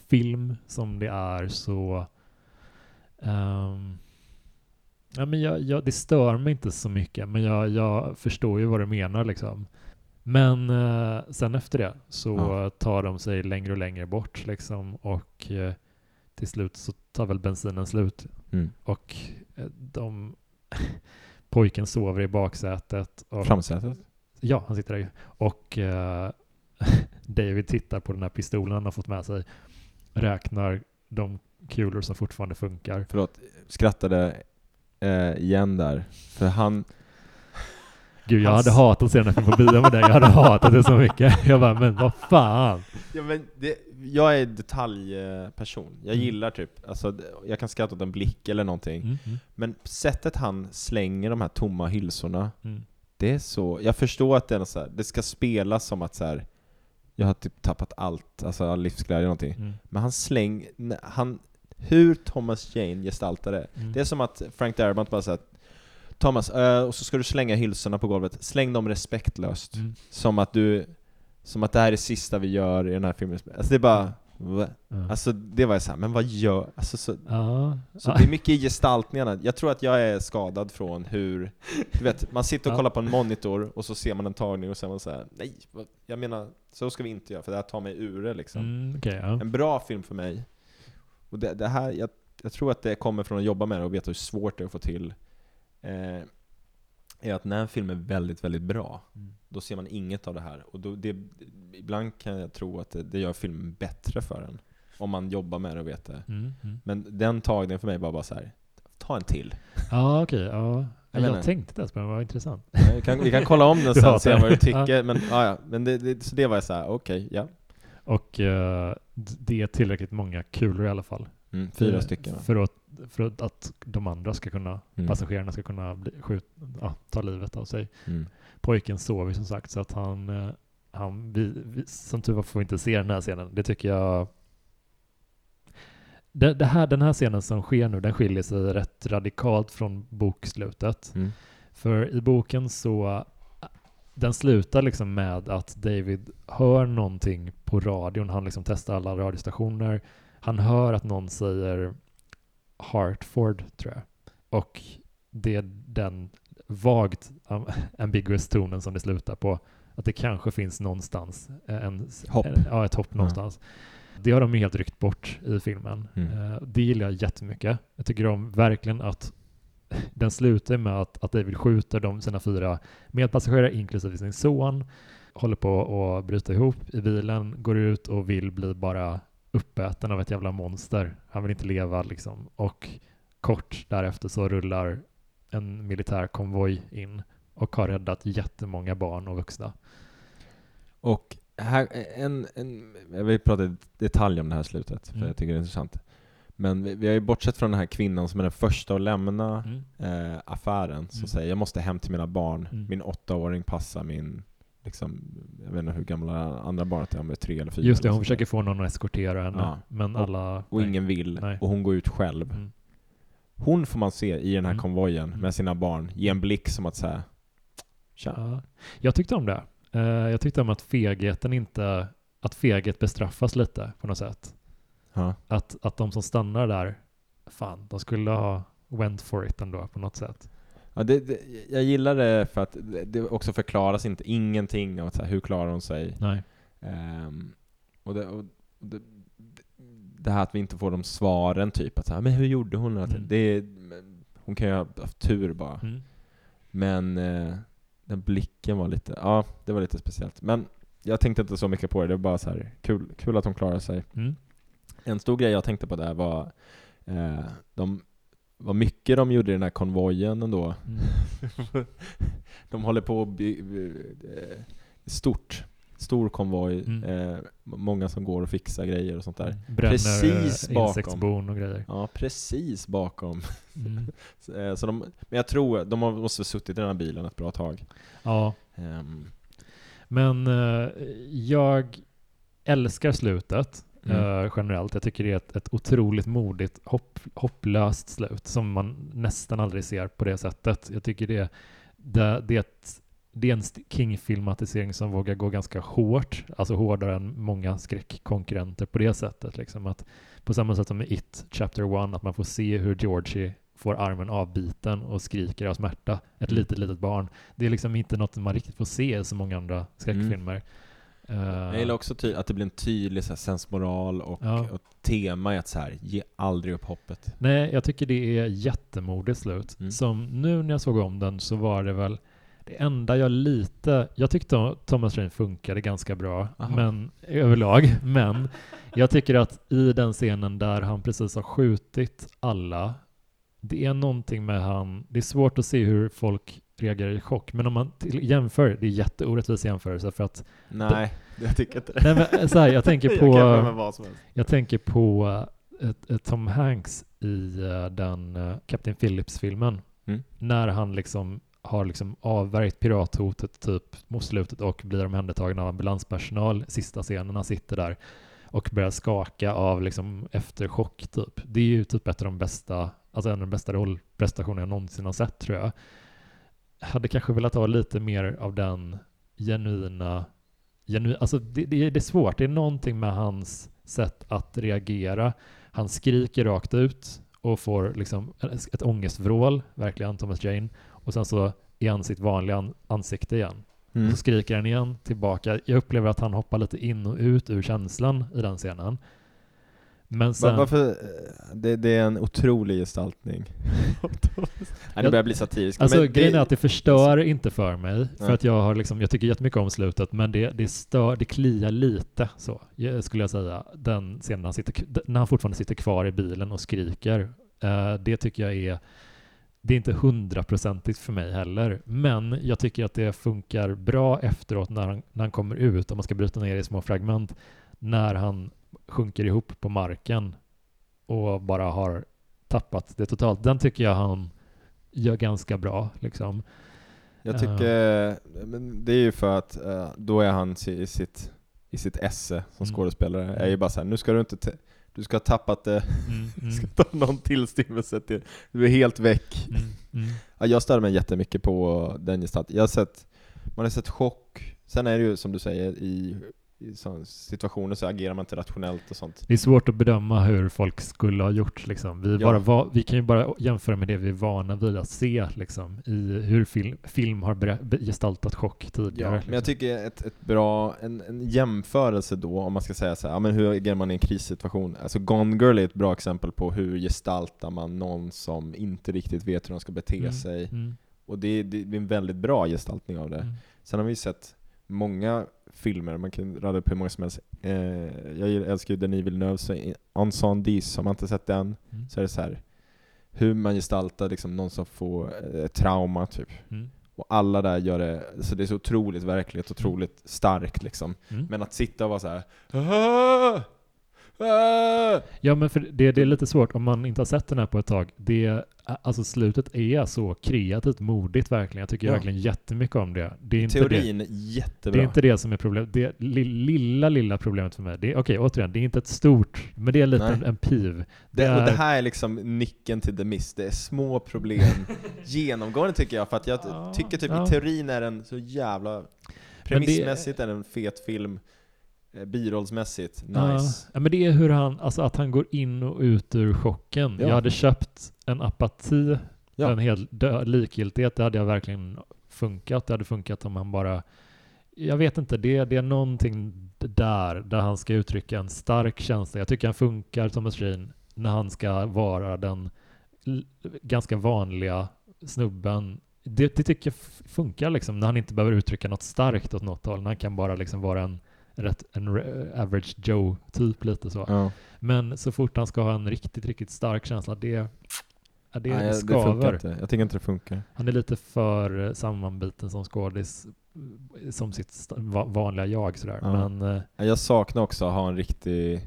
film som det är så... ehm, ja, men jag, jag, det stör mig inte så mycket, men jag, jag förstår ju vad du menar. Liksom. Men eh, sen efter det så Ja. tar de sig längre och längre bort. Liksom, och eh, till slut så tar väl bensinen slut Mm. och eh, de pojken sover i baksätet. Och, Framsätet? Ja, han sitter där ju. Och eh, David tittar på den här pistolen han har fått med sig. Räknar de kulor som fortfarande funkar. Förlåt, skrattade eh, igen där. För han, Gud, jag hade hatat att se den här filmen på bio med dig. Jag hade hatat det så mycket. Jag bara, men vad fan. ja, men det, jag är detaljperson. Jag Mm. gillar typ, alltså, jag kan skratta åt en blick eller någonting. Mm, mm, Men sättet han slänger de här tomma hylsorna, mm. det är så, jag förstår att det är något så här, det ska spelas som att så här, jag har typ tappat allt, alltså all livsglädje eller någonting. Mm. Men han släng, n- han, hur Thomas Jane gestaltar det, Mm. Det är som att Frank Darabont bara säger Thomas, eh, och så ska du slänga hylsorna på golvet, släng dem respektlöst. Mm. Som att du, som att det här är det sista vi gör i den här filmen. Alltså det är bara? Ja. Alltså det var jag såhär, men vad gör... Alltså, så, ja. så det är mycket i gestaltningarna. Jag tror att jag är skadad från hur... Du vet, man sitter och kollar på en monitor och så ser man en tagning och så är man såhär, nej, jag menar, så ska vi inte göra för det här tar mig ur det liksom. Mm, okej, ja. En bra film för mig, och det, det här, jag, jag tror att det kommer från att jobba med det och veta hur svårt det är att få till, eh, är att när en film är väldigt, väldigt bra, Mm. då ser man inget av det här. Och då, det, ibland kan jag tro att det, det gör filmen bättre för en. Om man jobbar med det och vet det. Mm, mm. Men den tagningen för mig var bara så här. ta en till. Ja, okej. ja. Jag Jag, tänkte ens på den, vad intressant. Vi kan, vi kan kolla om den sen och se vad du tycker. Men, ja, ja. men det, det, så det var jag så här: okej, ja. Och eh, det är tillräckligt många kulor i alla fall. Mm, fyra Eh, stycken. För att, för att, att de andra ska kunna, Mm. passagerarna ska kunna bli, skjut, ja, ta livet av sig. Mm. Pojken sover som sagt så att han, eh, han vi, vi, som tur var får vi inte se den här scenen. Det tycker jag det, det här, den här scenen som sker nu, den skiljer sig rätt radikalt från bokslutet. Mm. För i boken så, den slutar liksom med att David hör någonting på radion. Han liksom testar alla radiostationer. Han hör att någon säger Hartford, tror jag. Och det är den vagt ambiguous tonen som det slutar på. Att det kanske finns någonstans eh, en, Hopp. En, ja, ett hopp någonstans. Det har de helt ryckt bort i filmen. Mm. Eh, Det gillar jag jättemycket. Jag tycker om verkligen att den slutar med att, att David skjuter de, sina fyra medpassagerare, inklusive sin son, håller på att bryta ihop i bilen, går ut och vill bli bara uppäten av ett jävla monster. Han vill inte leva liksom. Och kort därefter så rullar en militär konvoj in och har räddat jättemånga barn och vuxna. Och här, en, en, jag vill prata i detalj om det här slutet, för Mm. jag tycker det är intressant. Men vi, vi har ju bortsett från den här kvinnan som är den första att lämna Mm. eh, affären, som Mm. säger jag måste hem till mina barn, Mm. min åttaåring passar min, liksom, jag vet inte hur gamla andra barnet är, om det är tre eller fyra. Just det, hon försöker få någon att eskortera henne, Ja. men Och- alla... Och nej. ingen vill, Nej. och hon går ut själv. Mm. Hon får man se i den här Mm. konvojen Mm. med sina barn, ge en blick som att säga Tja. Ja. Jag tyckte om det. Eh, jag tyckte om att fegheten inte... Att feghet bestraffas lite på något sätt. Ja. Att, att de som stannar där, fan, de skulle ha went for it ändå på något sätt. Ja, det, det, jag gillar det för att det, det också förklaras inte ingenting om att så här, hur klarar hon sig. Nej. Ehm, och det, och det, det här att vi inte får de svaren typ, att så här, men hur gjorde hon? Att Mm. det, hon kan ju ha haft tur bara. Mm. Men eh, den blicken var lite, ja det var lite speciellt. Men jag tänkte inte så mycket på det, det var bara så här kul, kul att hon klarar sig. Mm. En stor grej jag tänkte på där var eh, de, vad mycket de gjorde i den här konvojen ändå. Mm. de håller på att by, eh, stort, stor konvoj, Mm. eh, många som går och fixar grejer och sånt där. Bränner Precis eh, bakom. insektsbon och grejer. Ja, precis bakom. Mm. Så, eh, så de, men jag tror, de har- måste ha suttit i den här bilen ett bra tag. Ja, Ehm, men eh, jag älskar slutet Mm. eh, generellt. Jag tycker det är ett, ett otroligt modigt, hopp, hopplöst slut som man nästan aldrig ser på det sättet. Jag tycker det, det, det, är ett, det är en King-filmatisering som vågar gå ganska hårt, alltså hårdare än många skräckkonkurrenter på det sättet. Liksom att på samma sätt som i It Chapter 1, att man får se hur Georgie får armen avbiten och skriker av smärta. Ett Mm. litet, litet barn. Det är liksom inte något man riktigt får se i så många andra skräckfilmer. Eh, Jag gillar också att det blir en tydlig så här, sensmoral och, Ja. och tema i att så här, ge aldrig upp hoppet. Nej, jag tycker det är jättemodigt slut. Mm. Som nu när jag såg om den så var det väl det enda jag lite... Jag tyckte Thomas Rain funkade ganska bra Aha. men, överlag, men jag tycker att i den scenen där han precis har skjutit alla, det är någonting med han... Det är svårt att se hur folk reagerar i chock, men om man till, jämför, det är jätteorättvis jämförelse för att... Nej, jag tycker inte det. Nej, men, så här, jag tänker Jag på... helst. Jag tänker på eh, ett, ett Tom Hanks i eh, den uh, Captain Phillips-filmen. Mm. När han liksom har liksom avvärjt pirathotet typ mot slutet och blir omhändertagen av ambulanspersonal sista scenen. Han sitter där och börjar skaka av liksom efterchock typ. Det är ju typ ett av de bästa, alltså en av de bästa rollprestationer jag någonsin har sett tror jag. Hade kanske velat ha lite mer av den genuina, genu, alltså det, det, det är svårt. Det är någonting med hans sätt att reagera. Han skriker rakt ut och får liksom ett ångestvrål, verkligen Thomas Jane, och sen så är han sitt vanliga ansikte igen. Mm. Så skriker han igen tillbaka. Jag upplever att han hoppar lite in och ut ur känslan i den scenen. Men sen... Varför? Det, det, är en otrolig gestaltning. Nej, det börjar bli satiriskt. Alltså grejen är att det förstör inte för mig, för Nej. att jag har liksom, jag tycker jättemycket om slutet, men det, det stör, det kliar lite så, skulle jag säga, den scenen när han, sitter, när han fortfarande sitter kvar i bilen och skriker. Uh, det tycker jag är, det är inte hundraprocentigt för mig heller, men jag tycker att det funkar bra efteråt när han, när han kommer ut, om man ska bryta ner i små fragment, när han sjunker ihop på marken och bara har tappat det totalt. Den tycker jag han gör ganska bra. Liksom. Jag tycker, uh, men det är ju för att uh, då är han i sitt, i sitt esse som mm. skådespelare, mm. är ju bara såhär, nu ska du inte, du ska ha tappat det, mm, mm. ska ta någon tillstymmelse till, du är helt väck. Mm, mm. Ja, jag stör mig jättemycket på den gestalten. Jag har sett, man har sett chock, sen är det ju som du säger i situationer så agerar man inte rationellt och sånt. Det är svårt att bedöma hur folk skulle ha gjort. Liksom. Vi, ja. bara, vi kan ju bara jämföra med det vi är vana vid att se liksom, i hur film, film har gestaltat chock tidigare. Ja, liksom. men jag tycker ett, ett bra, en, en jämförelse då, om man ska säga så här, ja, men hur agerar man i en krissituation? Alltså Gone Girl är ett bra exempel på hur gestaltar man någon som inte riktigt vet hur de ska bete mm. sig. Mm. Och det, det, är en väldigt bra gestaltning av det. Mm. Sen har vi sett många filmer, man kan rada upp hur många som helst. Eh, jag älskar ju Denis Villeneuve, så On Son Dis, har man inte sett den, mm. så är det så här hur man gestaltar liksom någon som får eh, trauma typ. Mm. Och alla där gör det, så det är så otroligt verkligt, otroligt starkt liksom. Mm. Men att sitta och vara så här. "Ah! Ah!" Ja, men för det, det är lite svårt om man inte har sett den här på ett tag. Det, alltså slutet är så kreativt modigt verkligen. Jag tycker Ja. verkligen jättemycket om det. Det är inte det. Teorin, jättebra. Det är inte det som är problemet. Det li, lilla, lilla problemet för mig, det är, okej återigen, det är inte ett stort, men det är lite en, en piv. Det, är- och det här är liksom nyckeln till The Mist, det är små problem genomgående tycker jag, för att jag Ja, tycker typ ja. i teorin är den så jävla Premissmässigt är den en fet film, birollsmässigt, nice. Ja, men det är hur han, alltså att han går in och ut ur chocken. Ja. Jag hade köpt en apati, Ja. en hel dö- likgiltighet, det hade jag verkligen funkat. Det hade funkat om han bara, jag vet inte, det, det är någonting där, där han ska uttrycka en stark känsla. Jag tycker han funkar, Thomas Jane, när han ska vara den l- ganska vanliga snubben. Det, det tycker jag funkar liksom, när han inte behöver uttrycka något starkt åt något håll, när han kan bara liksom vara en rätt, en average Joe-typ lite så. Ja. Men så fort han ska ha en riktigt, riktigt stark känsla, det, ja, det Nej, det funkar skaver. inte. Jag tycker inte det funkar. Han är lite för eh, sammanbiten som skådis, som sitt vanliga jag sådär. Ja. Men eh, Ja, Jag saknar också att ha en riktig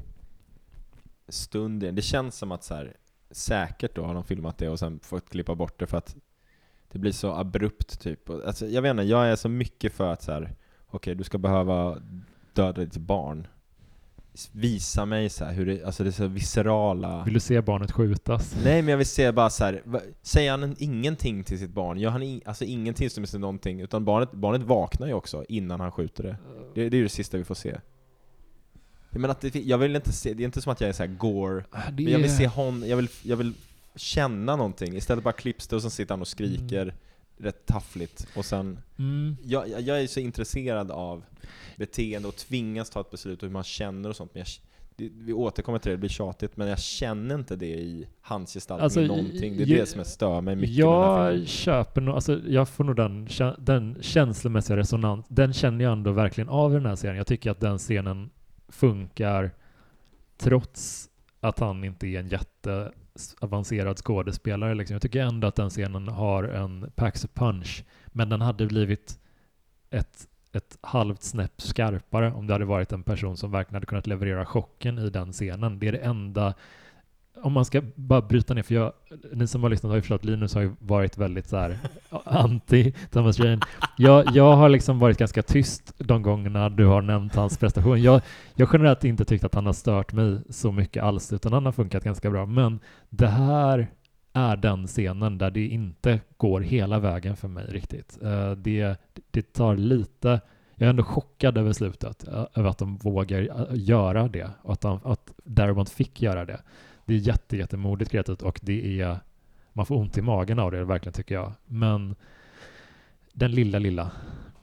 stund i. Det känns som att så här, säkert då har de filmat det och sen fått klippa bort det för att det blir så abrupt typ. Alltså, jag vet inte, jag är så mycket för att så här, okej du ska behöva döda ditt barn. Visa mig så här, hur det, alltså det är så viscerala. vill du se barnet skjutas? Nej men jag vill se bara så här, säger han en, ingenting till sitt barn? Gör han in, alltså ingen tillstymmelse till någonting? Utan barnet, barnet vaknar ju också innan han skjuter det. Det, det är ju det sista vi får se. Men att det, jag vill inte se, det är inte som att jag är så här gore, Ah, men jag vill är- se hon, jag vill, jag vill känna någonting. Istället bara klipps det och sen sitter han och skriker rätt taffligt. Och sen, Mm. jag, jag jag är så intresserad av beteende och tvingas ta ett beslut och hur man känner och sånt. Men jag, vi återkommer till det, det blir tjatigt, men jag känner inte det i hans gestaltning Alltså, någonting. Det är ju- det som jag stör mig mycket Jag köper nog, alltså jag får nog den, den känslomässiga resonans, den känner jag ändå verkligen av i den här serien. Jag tycker att den scenen funkar trots att han inte är en avancerad skådespelare. Liksom. Jag tycker ändå att den scenen har en packs a punch, men den hade blivit ett, ett halvt snäpp skarpare om det hade varit en person som verkligen hade kunnat leverera chocken i den scenen. Det är det enda om man ska bara bryta ner, för jag, ni som har lyssnat har ju förstått Linus har ju varit väldigt så här anti Thomas Jane. Jag, jag har liksom varit ganska tyst de gångerna du har nämnt hans prestation. Jag, jag har generellt inte tyckt att han har stört mig så mycket alls, utan han har funkat ganska bra. Men det här är den scenen där det inte går hela vägen för mig riktigt. Eh, det, det tar lite, jag är ändå chockad över slutet, över att de vågar göra det och att, de, att Darabont fick göra det. Det är jätte, jättemodigt kreativt och det är, man får ont i magen av det verkligen tycker jag. Men den lilla, lilla.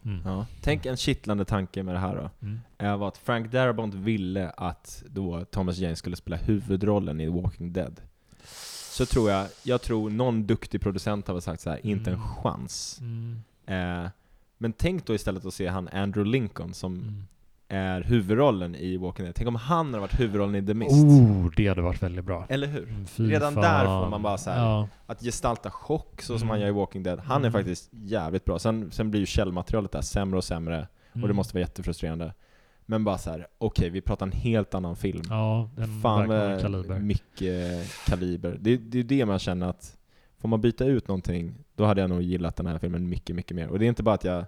Mm. Ja. Tänk en kittlande tanke med det här då. Mm. var att Frank Darabont ville att då Thomas Jane skulle spela huvudrollen i Walking Dead. Så tror jag, jag tror någon duktig producent har väl sagt så här, inte en Mm. chans. Mm. Eh, men tänk då istället att se han Andrew Lincoln som Mm. Är huvudrollen i Walking Dead. Tänk om han hade varit huvudrollen i The Mist. Oh, det hade varit väldigt bra. Eller hur? Mm, fy Redan fan. där får man bara så här- Ja. Att gestalta chock så som Mm. han gör i Walking Dead, han är Mm. faktiskt jävligt bra. Sen, sen blir ju källmaterialet där sämre och sämre, och det Mm. måste vara jättefrustrerande. Men bara så här: okej vi pratar en helt annan film. Ja, den Fan vad kaliber. mycket kaliber. Det, det är det man känner att, får man byta ut någonting, då hade jag nog gillat den här filmen mycket, mycket mer. Och det är inte bara att jag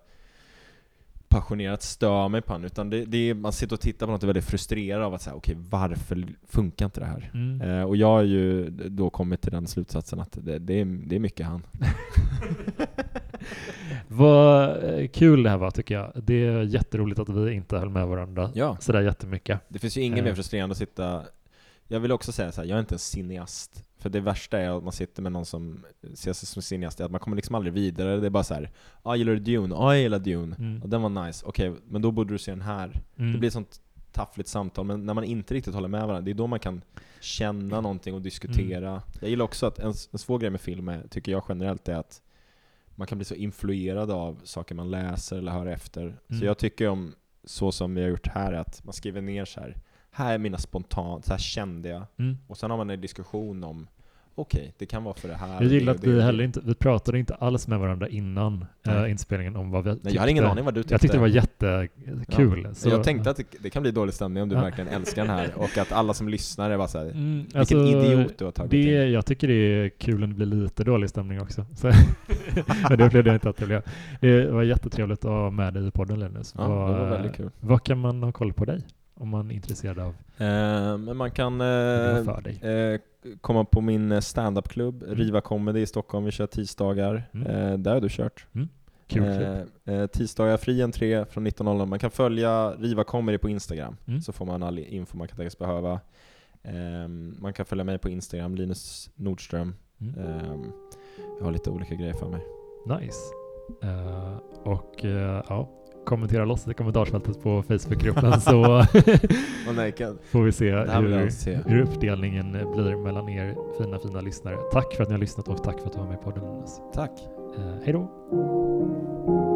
passionerat stör mig på den, utan det, det är, man sitter och tittar på något och är väldigt frustrerad av att säga, okej varför funkar inte det här? Mm. Eh, och jag har ju då kommit till den slutsatsen att det, det, är, det är mycket han. Vad eh, kul det här var tycker jag. Det är jätteroligt att vi inte höll med varandra Ja. sådär jättemycket. Det finns ju inget Eh. mer frustrerande att sitta Jag vill också säga så här, jag är inte en cineast. För det värsta är att man sitter med någon som ser sig som cineast, att man kommer liksom aldrig vidare. Det är bara så här, ah, gillar du Dune? Ja, ah, jag gillar Dune. Mm. Ja, den var nice. Okej, men då borde du se den här. Mm. Det blir ett sånt taffligt samtal, men när man inte riktigt håller med varandra, det är då man kan känna någonting och diskutera. Mm. Jag gillar också att en, en svår grej med film, är, tycker jag generellt, är att man kan bli så influerad av saker man läser eller hör efter. Mm. Så jag tycker om, så som vi har gjort här, att man skriver ner så här. Här är mina spontant, så här kände jag. Mm. Och sen har man en diskussion om, okej, det kan vara för det här. Jag gillar att vi heller inte, vi pratade inte alls med varandra innan eh, inspelningen om vad vi tyckte. Nej, jag har ingen aning vad du tyckte. Jag tyckte det var jättekul. Ja. Så- jag tänkte att det, det kan bli dålig stämning om du Ja. verklin älskar den här och att alla som lyssnar är bara såhär, Mm, vilken alltså, idiot du har tagit det, in. Jag tycker det är kul om det blir lite dålig stämning också. Så, men det upplevde jag inte att det blev. Det var jättetrevligt att ha med dig i podden Linus. Ja, vad, det var väldigt kul. vad kan man ha koll på dig? Om man är intresserad av Eh, men man kan eh, eh, komma på min eh, standup-klubb, Mm. Riva Comedy i Stockholm, vi kör tisdagar. Mm. Eh, där har du kört. Kul Eh, tisdagar fri entré från 19.00. Man kan följa Riva Comedy på Instagram, Mm. så får man all info man kan tänkas behöva. Ehm, man kan följa mig på Instagram, Linus Nordström. Mm. Ehm, jag har lite olika grejer för mig. Nice. Och ja, kommentera loss i kommentarsfältet på Facebookgruppen så får vi se hur, se. hur uppdelningen blir mellan er fina, fina lyssnare. Tack för att ni har lyssnat och tack för att du var med på podden Linus. Tack. Eh, hej då!